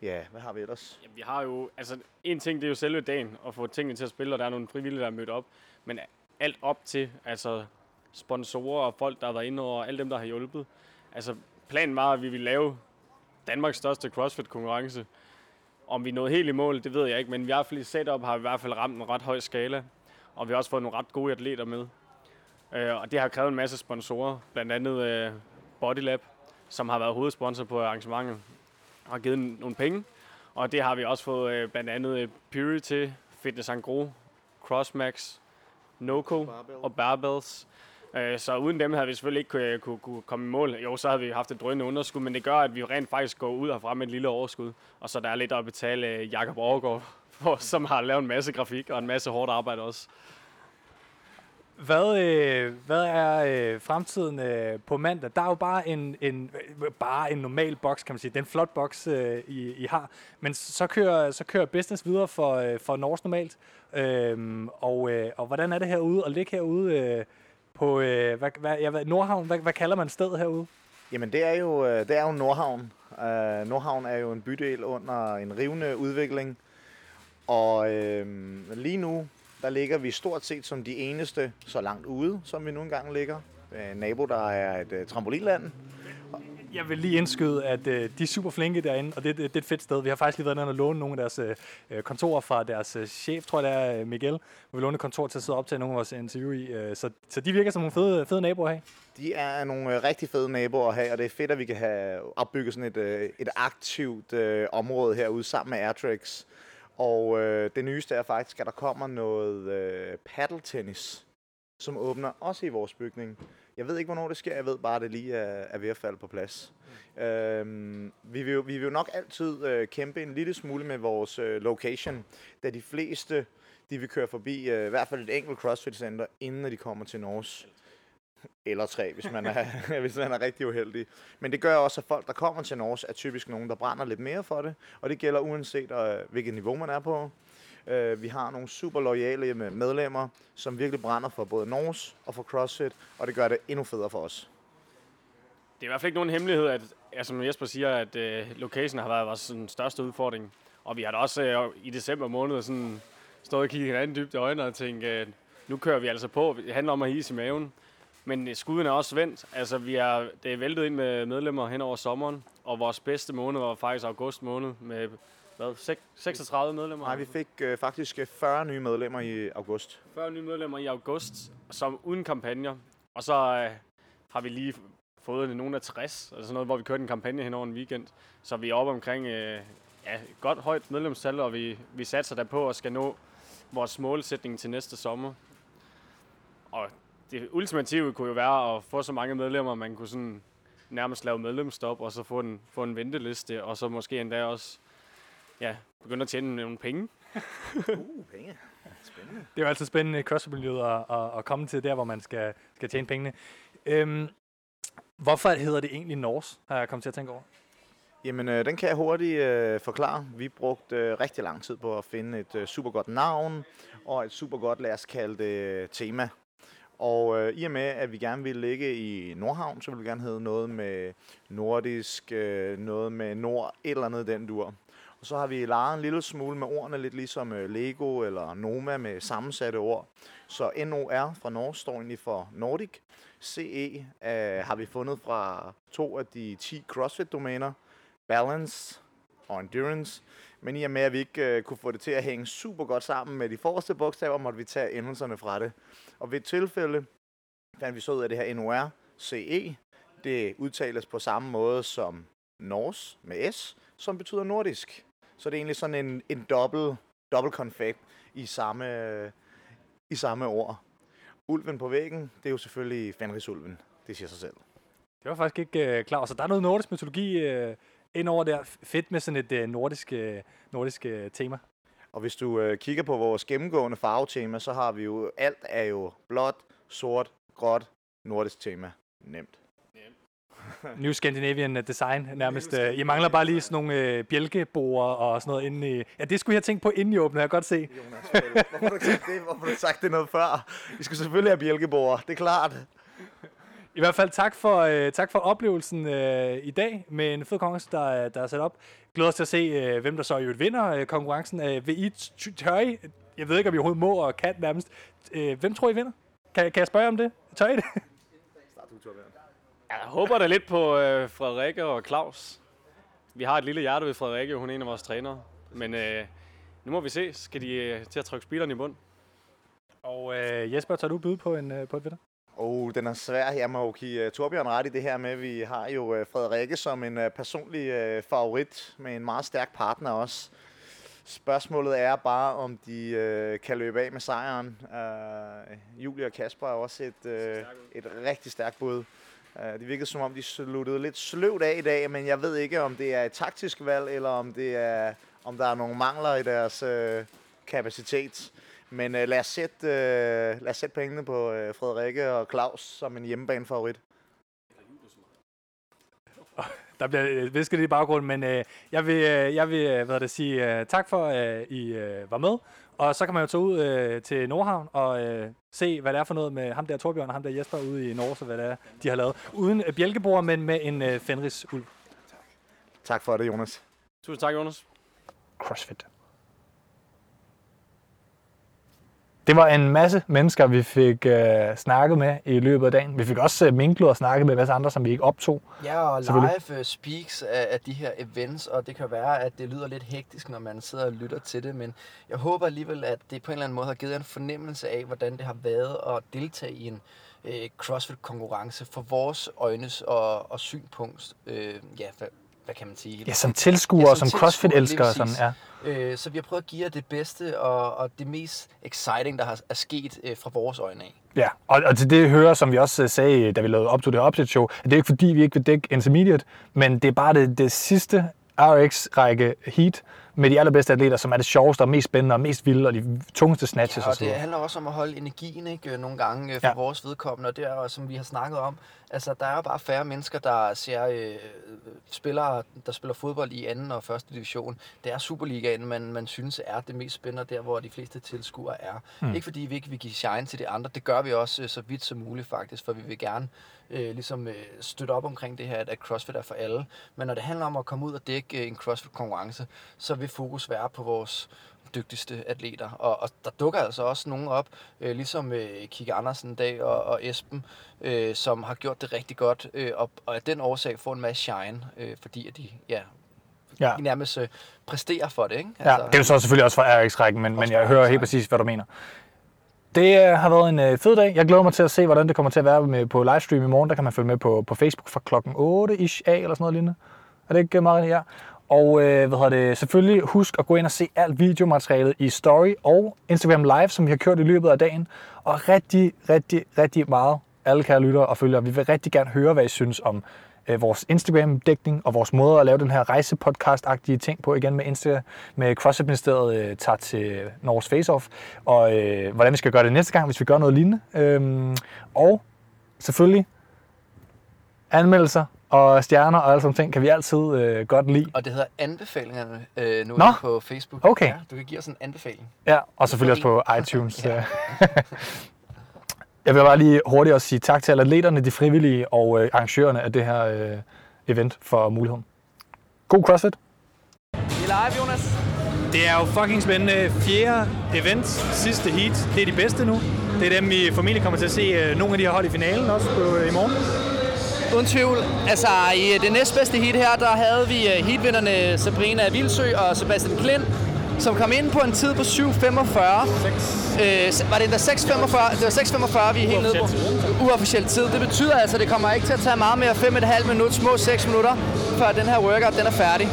ja, hvad har vi ellers? Jamen, vi har jo, altså en ting, det er jo selve dagen, at få tingene til at spille, og der er nogle frivillige, der er mødt op. Men alt op til, altså sponsorer og folk, der har været inde over, alle dem, der har hjulpet. Altså planen var, at vi ville lave Danmarks største CrossFit-konkurrence. Om vi nåede helt i mål, det ved jeg ikke, men i hvert fald i setup har vi i hvert fald ramt en ret høj skala. Og vi har også fået nogle ret gode atleter med. Øh, og det har krævet en masse sponsorer, blandt andet øh, Bodylab, som har været hovedsponsor på arrangementet og har givet nogle penge. Og det har vi også fået øh, blandt andet øh, Purity, Fitness Gro, Crossmax, Noco Barbell. og Barbells. Øh, så uden dem havde vi selvfølgelig ikke kunne, kunne, kunne komme i mål. Jo, så havde vi haft et drønende underskud, men det gør, at vi rent faktisk går ud frem med et lille overskud. Og så der er lidt at betale øh, Jakob Overgaard, <laughs> for, som har lavet en masse grafik og en masse hårdt arbejde også. Hvad, øh, hvad er øh, fremtiden øh, på mandag? Der er jo bare en, en, bare en normal boks, kan man sige. Den flot boks, øh, I, I har. Men så kører, så kører business videre for, øh, for Norge normalt. Øhm, og, øh, og hvordan er det herude at ligge herude øh, på øh, hvad, hvad, ja, hvad, Nordhavn? Hvad, hvad kalder man stedet herude? Jamen det er jo, øh, det er jo Nordhavn. Øh, Nordhavn er jo en bydel under en rivende udvikling. Og øh, lige nu der ligger vi stort set som de eneste så langt ude, som vi nu engang ligger. Øh, nabo, der er et øh, trampolinland. Jeg vil lige indskyde, at øh, de er super flinke derinde, og det, det, det er et fedt sted. Vi har faktisk lige været inde og låne nogle af deres øh, kontorer fra deres øh, chef, tror jeg det er, Miguel. Vi låne et kontor til at sidde op til nogle af vores interview i. Øh, så, så de virker som nogle fede, fede naboer at have. De er nogle øh, rigtig fede naboer at have, og det er fedt, at vi kan have opbygget sådan et, øh, et aktivt øh, område herude sammen med Airtrix. Og øh, det nyeste er faktisk, at der kommer noget øh, paddeltennis, som åbner også i vores bygning. Jeg ved ikke, hvornår det sker. Jeg ved bare, at det lige er, er ved at falde på plads. Mm. Øhm, vi, vil, vi vil jo nok altid øh, kæmpe en lille smule med vores øh, location, da de fleste de vil køre forbi øh, i hvert fald et enkelt CrossFit-center, inden de kommer til Norge eller tre, hvis man er, <laughs> hvis man er rigtig uheldig. Men det gør også, at folk, der kommer til Norge, er typisk nogen, der brænder lidt mere for det, og det gælder uanset øh, hvilket niveau man er på. Øh, vi har nogle super lojale medlemmer, som virkelig brænder for både Norge og for CrossFit, og det gør det endnu federe for os. Det er i hvert fald ikke nogen hemmelighed, at, ja, som Jesper siger, at øh, location har været vores sådan, største udfordring. Og vi har da også øh, i december måned sådan, stået og kigget hinanden dybt i øjnene og tænkt, øh, nu kører vi altså på. Det handler om at hise i maven. Men skuden er også vendt. Altså, vi er, det er væltet ind med medlemmer hen over sommeren, og vores bedste måned var faktisk august måned med hvad, 36 medlemmer? Nej, vi fik øh, faktisk 40 øh, nye medlemmer i august. 40 nye medlemmer i august, som uden kampagner. Og så øh, har vi lige fået nogle af 60, altså sådan noget, hvor vi kørte en kampagne hen over en weekend. Så vi er oppe omkring øh, ja, godt højt medlemstal, og vi, vi satser der på at skal nå vores målsætning til næste sommer. Og det ultimative kunne jo være at få så mange medlemmer, man kunne sådan nærmest lave medlemsstop, og så få en, få en venteliste, og så måske endda også ja, begynde at tjene nogle penge. <laughs> uh, penge. Spændende. Det er jo altid spændende i crossfit at, at, at komme til der, hvor man skal, skal tjene pengene. Øhm, hvorfor hedder det egentlig Norse, har jeg kommet til at tænke over? Jamen, øh, den kan jeg hurtigt øh, forklare. Vi brugte øh, rigtig lang tid på at finde et øh, super godt navn, og et super godt, lad os kalde det, tema. Og øh, i og med, at vi gerne ville ligge i Nordhavn, så ville vi gerne have noget med nordisk, øh, noget med nord, et eller andet den dur. Og så har vi leget en lille smule med ordene, lidt ligesom øh, Lego eller Noma med sammensatte ord. Så NOR fra Norge står egentlig for Nordic. CE øh, har vi fundet fra to af de 10 CrossFit-domæner. Balance og Endurance. Men i og med, at vi ikke øh, kunne få det til at hænge super godt sammen med de forreste bogstaver, måtte vi tage endelserne fra det. Og ved et tilfælde fandt vi så ud af det her NOR CE. Det udtales på samme måde som Nors med S, som betyder nordisk. Så det er egentlig sådan en, en dobbelt, dobbelt konfekt i samme, i samme ord. Ulven på væggen, det er jo selvfølgelig Fenrisulven. Det siger sig selv. Det var faktisk ikke øh, klar. Så der er noget nordisk mytologi øh, ind over der. Fedt med sådan et øh, nordisk, øh, nordisk øh, tema. Og hvis du øh, kigger på vores gennemgående farvetema, så har vi jo, alt er jo blåt, sort, gråt, nordisk tema. Nemt. Nemt. New Scandinavian Design nærmest. Øh, I mangler bare lige sådan nogle øh, bjælkeborer og sådan noget inde i... Ja, det skulle jeg tænkt på, inden I åbner, jeg kan godt se. Jonas, hvorfor har du ikke sagt det? Hvorfor har du sagt det noget før? Vi skal selvfølgelig have bjælkeboer, det er klart. I hvert fald tak for, øh, tak for oplevelsen øh, i dag med en fed konkurrence, der, er- der er sat op. Glæder os til at se, øh, hvem der så jo vinder øh, konkurrencen. Øh, vil I tør I? Jeg ved ikke, om I overhovedet må og kan nærmest. Øh, hvem tror I vinder? Kan, kan jeg spørge om det? Tør I det? Jeg håber da lidt på øh, Frederikke og Claus. Vi har et lille hjerte ved Frederikke, hun er en af vores trænere. Men øh, nu må vi se. Skal de øh, til at trykke speederen i bund? Og øh, Jesper, tager du bud på en, øh, på et vinder? Oh, den er svær. Jeg må jo give uh, Torbjørn ret i det her med, vi har jo uh, Frederikke som en uh, personlig uh, favorit med en meget stærk partner også. Spørgsmålet er bare, om de uh, kan løbe af med sejren. Uh, Julie og Kasper er også et, uh, et rigtig stærkt bud. Uh, det virkede som om, de sluttede lidt sløvt af i dag, men jeg ved ikke, om det er et taktisk valg, eller om, det er, om der er nogle mangler i deres uh, kapacitet. Men uh, lad, os sætte, uh, lad os sætte pengene på uh, Frederikke og Claus som en hjemmebanefavorit. <laughs> Der bliver øh, visket i baggrunden, men øh, jeg vil, øh, jeg vil øh, hvad det sige, øh, tak for, at øh, I øh, var med. Og så kan man jo tage ud øh, til Nordhavn og øh, se, hvad det er for noget med ham der Torbjørn og ham der Jesper ude i Norge, så hvad det er, de har lavet. Uden øh, bjælkebord, men med en øh, Fenris ulv. Tak for det, Jonas. Tusind tak, Jonas. CrossFit. Det var en masse mennesker, vi fik øh, snakket med i løbet af dagen. Vi fik også øh, minklet og snakket med en masse andre, som vi ikke optog. Ja, og live uh, speaks af, af de her events, og det kan være, at det lyder lidt hektisk, når man sidder og lytter til det, men jeg håber alligevel, at det på en eller anden måde har givet en fornemmelse af, hvordan det har været at deltage i en uh, CrossFit-konkurrence for vores øjnes og, og synspunkt. Uh, ja, hvad, kan man sige? Ja, som tilskuere, som tilskuere, CrossFit-elskere, sådan, ja. Øh, så vi har prøvet at give jer det bedste og, og det mest exciting, der har, er sket øh, fra vores øjne af. Ja, og, og til det hører, som vi også øh, sagde, da vi lavede op til det update show, at det er ikke fordi, vi ikke vil dække intermediate, men det er bare det, det sidste RX-række heat med de allerbedste atleter, som er det sjoveste og mest spændende og mest vilde og de tungeste snatches Ja, og osv. det handler også om at holde energien ikke, øh, nogle gange øh, for Ja. vores vedkommende, og det er jo, som vi har snakket om, altså der er jo bare færre mennesker, der ser øh, spillere, der spiller fodbold i anden og første division. Det er Superligaen, man, man synes er det mest spændende, der hvor de fleste tilskuere er. Mm. Ikke fordi vi ikke vil give shine til de andre, det gør vi også øh, så vidt som muligt faktisk, for vi vil gerne øh, ligesom øh, støtte op omkring det her, at, at CrossFit er for alle. Men når det handler om at komme ud og dække øh, en CrossFit-konkurrence, så vil fokus være på vores dygtigste atleter. Og, og der dukker altså også nogen op, øh, ligesom øh, Kike Andersen i dag og, og Esben, øh, som har gjort det rigtig godt, øh, og, og af den årsag får en masse shine, øh, fordi at de ja, Ja. ja. nærmest øh, præsterer for det. Ikke? Ja, det er jo så selvfølgelig også fra RX-rækken, men, men jeg hører helt præcis, hvad du mener. Det øh, har været en øh, fed dag. Jeg glæder mig til at se, hvordan det kommer til at være med på livestream i morgen. Der kan man følge med på, på Facebook fra klokken 8-ish af, eller sådan noget lignende. Er det ikke meget ja? Og øh, hvad hedder det, selvfølgelig husk at gå ind og se alt videomaterialet i Story og Instagram Live, som vi har kørt i løbet af dagen. Og rigtig, rigtig, rigtig meget, alle kære lyttere og følgere, vi vil rigtig gerne høre, hvad I synes om øh, vores Instagram-dækning og vores måde at lave den her rejsepodcast-agtige ting på igen med Insta, med CrossFit Ministeriet øh, tager til Norges Face-Off, og øh, hvordan vi skal gøre det næste gang, hvis vi gør noget lignende. Øhm, og selvfølgelig anmeldelser og stjerner og alle sådan ting kan vi altid øh, godt lide. Og det hedder anbefalingerne øh, nu Nå. på Facebook. Okay. Ja, du kan give os en anbefaling. Ja, og selvfølgelig også på iTunes. <laughs> ja. <laughs> Jeg vil bare lige hurtigt også sige tak til alle atleterne, de frivillige og øh, arrangørerne af det her øh, event for muligheden. God CrossFit! Vi er live, Jonas. Det er jo fucking spændende. Fjerde event, sidste heat. Det er de bedste nu. Det er dem, vi formentlig kommer til at se øh, nogle af de her hold i finalen også på, øh, i morgen. Uden tvivl. Altså, i det næstbedste heat her, der havde vi øh, heatvinderne Sabrina Vilsø og Sebastian Klint, som kom ind på en tid på 7.45. Øh, var det endda 6.45? Det var 6.45, vi er helt nede på. Uofficiel tid. Det betyder altså, at det kommer ikke til at tage meget mere 5,5 minutter, små 6 minutter, før den her workout den er færdig.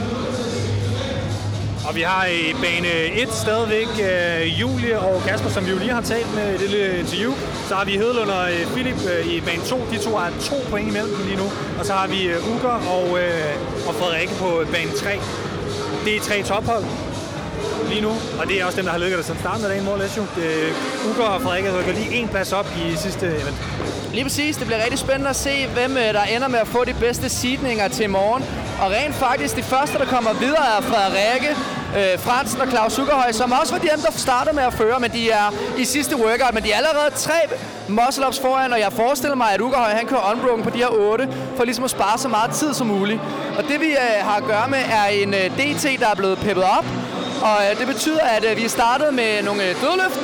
Og vi har i bane 1 stadigvæk øh, Julie og Kasper, som vi jo lige har talt med i det lille interview. Så har vi Hedlund og øh, Philip øh, i bane 2. De to har to point imellem lige nu. Og så har vi øh, Uger og, øh, og Frederikke på bane 3. Det er tre tophold lige nu, og det er også dem, der har lykket det siden starten af dagen, mål or less jo. Uger og Frederikke rykker lige en plads op i sidste event. Lige præcis. Det bliver rigtig spændende at se, hvem øh, der ender med at få de bedste seedninger til morgen. Og rent faktisk, de første, der kommer videre, er Frederikke, øh, Fransen og Claus Zuckerhøj, som også var de dem, der startede med at føre, men de er i sidste workout. Men de er allerede tre muscle-ups foran, og jeg forestiller mig, at Ugerhøj han kører unbroken på de her otte, for ligesom at spare så meget tid som muligt. Og det vi øh, har at gøre med, er en øh, DT, der er blevet peppet op. Og øh, det betyder, at øh, vi er startet med nogle øh, dødløft,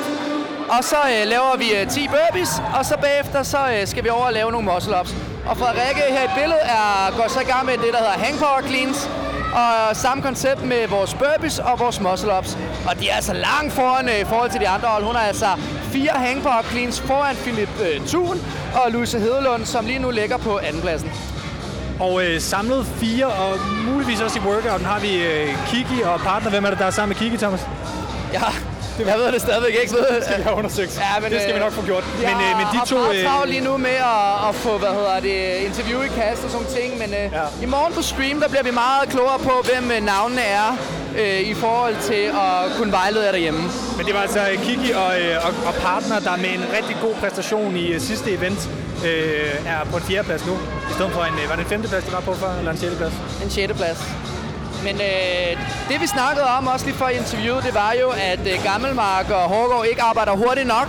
og så øh, laver vi øh, 10 burpees, og så bagefter så øh, skal vi over og lave nogle muscle-ups. Og Frederikke her i billedet er, går så i gang med det, der hedder hang power cleans. Og samme koncept med vores burpees og vores muscle-ups. Og de er altså langt foran øh, i forhold til de andre hold. Hun har altså fire hang power cleans foran Philip øh, Thun og Louise Hedelund, som lige nu ligger på andenpladsen. Og øh, samlet fire, og muligvis også i workouten, har vi øh, Kiki og partner. Hvem er det, der er sammen med Kiki, Thomas? Ja, jeg ved det stadigvæk ikke. Det skal vi have undersøgt. Ja, men, det skal vi nok få gjort. Jeg Men, øh, men de to... har Øh, lige nu med at, at få, hvad hedder det, interview i kast og sådan ting, men øh, ja. i morgen på stream, der bliver vi meget klogere på, hvem øh, navnene er øh, i forhold til at kunne vejlede jer derhjemme. Men det var altså Kiki og, øh, og, og partner, der med en rigtig god præstation i øh, sidste event øh, er på en fjerdeplads nu. I stedet for en, øh, var det en femteplads, de var på før, eller en sjetteplads? En sjetteplads. Men øh, det vi snakkede om også lige før interviewet, det var jo, at øh, Gammelmark og Hårgaard ikke arbejder hurtigt nok.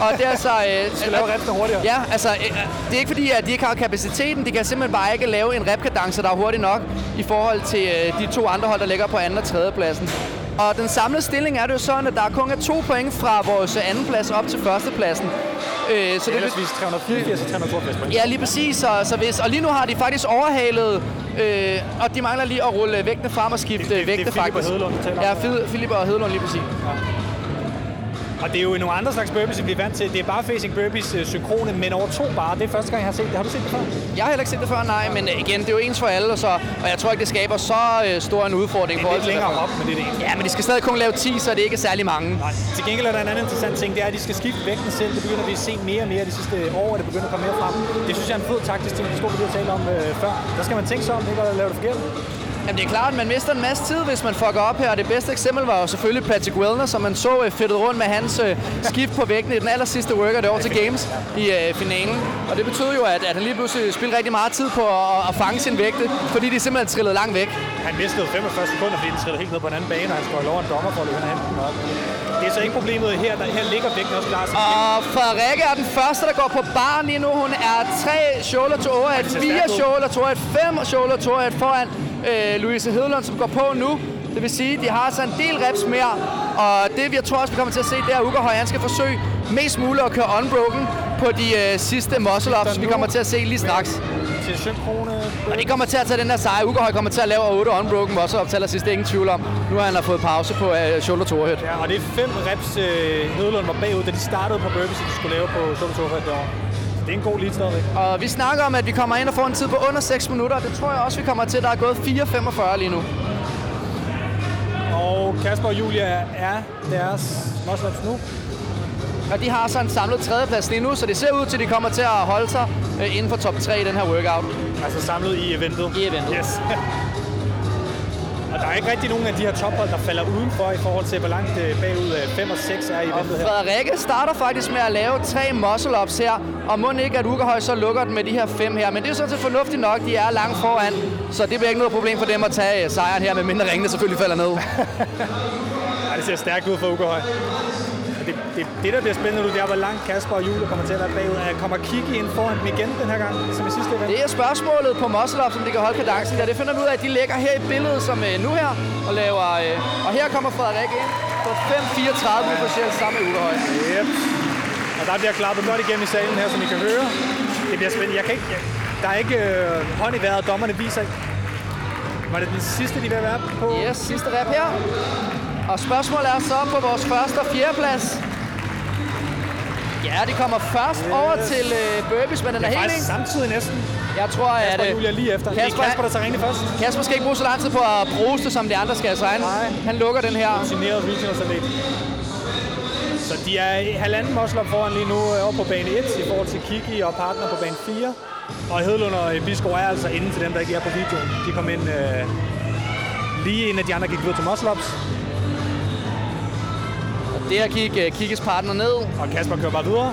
Og det er altså... Øh, <laughs> skal lave repsene hurtigere. Ja, altså, øh, det er ikke fordi, at de ikke har kapaciteten. De kan simpelthen bare ikke lave en repkadence, der er hurtig nok i forhold til øh, de to andre hold, der ligger på anden og tredje pladsen. Og den samlede stilling er det jo sådan, at der kun er to point fra vores anden plads op til førstepladsen. Øh, så det er ellers 384 og 382 point. Ja, lige præcis. Så, så hvis, og lige nu har de faktisk overhalet, øh, og de mangler lige at rulle vægtene frem og skifte det er vægte Philip og faktisk. Hedelund, du taler om. Ja, Phil- Philip og Hedelund lige præcis. Og det er jo nogle andre slags burpees, vi er vant til. Det er bare facing burpees øh, synkrone, men over to bare. Det er første gang, jeg har set det. Har du set det før? Jeg har heller ikke set det før, nej, men igen, det er jo ens for alle, og, så, og jeg tror ikke, det skaber så øh, stor en udfordring. Det er lidt længere op, men det er det. Ja, men de skal stadig kun lave 10, så det er ikke særlig mange. Nej. Til gengæld er der en anden interessant ting, det er, at de skal skifte vægten selv. Det begynder vi at se mere og mere de sidste år, og det begynder at komme mere frem. Det synes jeg er en fed taktisk ting, det stod vi lige tale om øh, før. Der skal man tænke sig om, ikke at lave det forkert. Jamen, det er klart, at man mister en masse tid, hvis man fucker op her. Og det bedste eksempel var jo selvfølgelig Patrick Wellner, som man så øh, fedtet rundt med hans øh, skift på vægten i den aller sidste workout over til Games i øh, finalen. Og det betød jo, at, at han lige pludselig spildte rigtig meget tid på at, at fange sin vægte, fordi de simpelthen trillede langt væk. Han mistede 45 sekunder, fordi den trillede helt ned på en anden bane, og han skulle over en dommer for at løbe op. Det er så ikke problemet her. Der, her ligger vægten også klar. Og Frederikke er den første, der går på bar lige nu. Hun er tre shoulder to overhead, ser fire stærk ud. shoulder to overhead, fem shoulder to overhead foran øh, Louise Hedelund, som går på nu. Det vil sige, at de har altså en del reps mere. Og det, jeg tror også, vi kommer til at se, det er, at Ugerhøj, han skal forsøge mest muligt at køre unbroken på de øh, sidste muscle-ups, vi kommer til at se lige straks. Til synkrone. Og de kommer til at tage den her sejr. Ugerhøj kommer til at lave 8 unbroken muscle-ups til allersidst, det er ingen tvivl om. Nu har han fået pause på øh, shoulder to. Ja, og det er fem reps, øh, Hedelund var bagud, da de startede på burpees, de skulle lave på shoulder to derovre. Det er en god lead stadigvæk. Og vi snakker om, at vi kommer ind og får en tid på under 6 minutter. Det tror jeg også, vi kommer til. Der er gået 4.45 lige nu. Og Kasper og Julia er deres muscle-ups nu. Og de har så en samlet tredjeplads lige nu, så det ser ud til, at de kommer til at holde sig øh, inden for top 3 i den her workout. Altså samlet i eventet. I eventet. Yes. <laughs> og der er ikke rigtig nogen af de her tophold, der falder udenfor i forhold til, hvor langt øh, bagud 5 og 6 er i Og her. Frederikke starter faktisk med at lave tre muscle-ups her, og må ikke, at Ugerhøj så lukker den med de her fem her. Men det er jo sådan set fornuftigt nok, de er langt foran, så det bliver ikke noget problem for dem at tage øh, sejren her, medmindre ringene selvfølgelig falder ned. <laughs> Ej, det ser stærkt ud for Ugerhøj. Det, det, det, der bliver spændende nu, det er, hvor langt Kasper og Julie kommer til at være bagud. Er- Kommer Kiki ind foran dem igen den her gang, som i sidste event? Det er spørgsmålet på up, som de kan holde kadencen der. Det finder vi ud af, at de ligger her i billedet som øh, nu her, og laver... Øh, og her kommer Frederik ind på 5.34 officielt sammen med Ugerhøj. Yep. Og der bliver klappet godt igennem i salen her, som I kan høre. Det bliver spændende. Jeg kan ikke, jeg, der er ikke øh, hånd i vejret, dommerne viser ikke. Var det den sidste, de vil være på? Yes, sidste rep her. Og spørgsmålet er så på vores første og fjerde plads. Ja, de kommer først yes. over til øh, burpees, men den er, Det er helt samtidig næsten. Jeg tror, at... Kasper øh, Julia lige efter. Det er Kasper, der tager ringene først. Kasper skal ikke bruge så lang tid på at bruge det, som de andre skal. Så han, han lukker den her. Rutineret regional atlet. Så de er halvanden muscle foran lige nu øh, over på bane 1 i forhold til Kiki og partner på bane 4. Og Hedelund og Biskov er altså inde til dem, der ikke er på videoen. De kom ind øh, lige inden at de andre gik videre til muscle ups. Og der gik uh, Kikis partner ned. Og Kasper kører bare videre.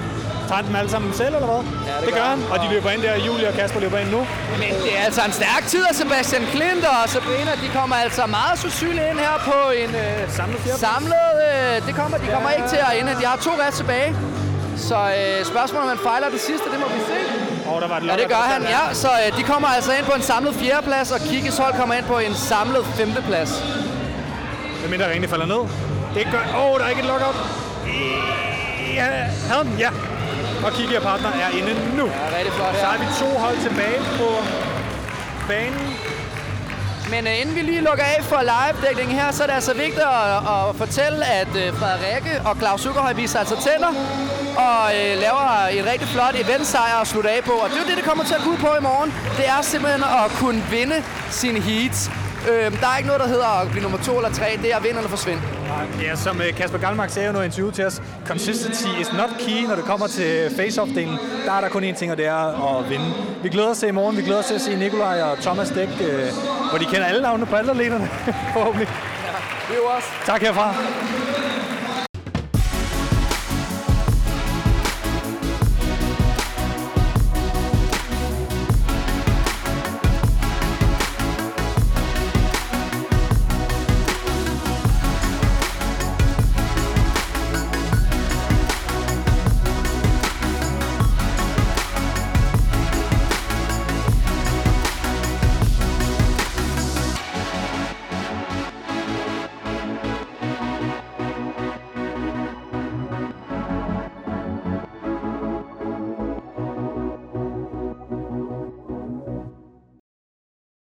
tager dem alle sammen selv, eller hvad? Ja, det, det gør han. Og de løber ind der, Julie og Kasper løber ind nu. Men det er altså en stærk tid af Sebastian Klint og Sabrina. De kommer altså meget sandsynligt ind her på en øh, samlet Samlet, øh, det kommer, de kommer Ja. ikke til at ende. De har to ret tilbage. Så øh, spørgsmålet, om man fejler det sidste, det må vi se. Og der var et Ja, det gør han, ja. Så øh, de kommer altså ind på en samlet fjerdeplads, og Kikkes hold kommer ind på en samlet femteplads. Hvad mindre Rene falder ned. Det gør... Åh, oh, der er ikke et lockout. Ja, havde den, ja. Og Kiki og partner er inde nu. Ja, rigtig flot Så her. har vi to hold tilbage på banen. Men øh, inden vi lige lukker af for live-dækningen her, så er det altså vigtigt at, at fortælle, at øh, Frederikke og Claus Zuckerhøj viser altså tænder og øh, laver et rigtig flot eventsejr at slutte af på. Og det er jo det, det kommer til at gå ud på i morgen. Det er simpelthen at kunne vinde sine heats. Øh, der er ikke noget, der hedder at blive nummer to eller tre. Det er at vinde eller forsvinde. Ja, som øh, Kasper Galmark sagde jo noget i interviewet til os, consistency is not key, når det kommer til face-off-delen. Der er der kun én ting, og det er at vinde. Vi glæder os til i morgen. Vi glæder os til at se Nikolaj og Thomas Dæk, øh, hvor de kender alle navnene på alle atleterne, <laughs> forhåbentlig. Vi også. Tak herfra.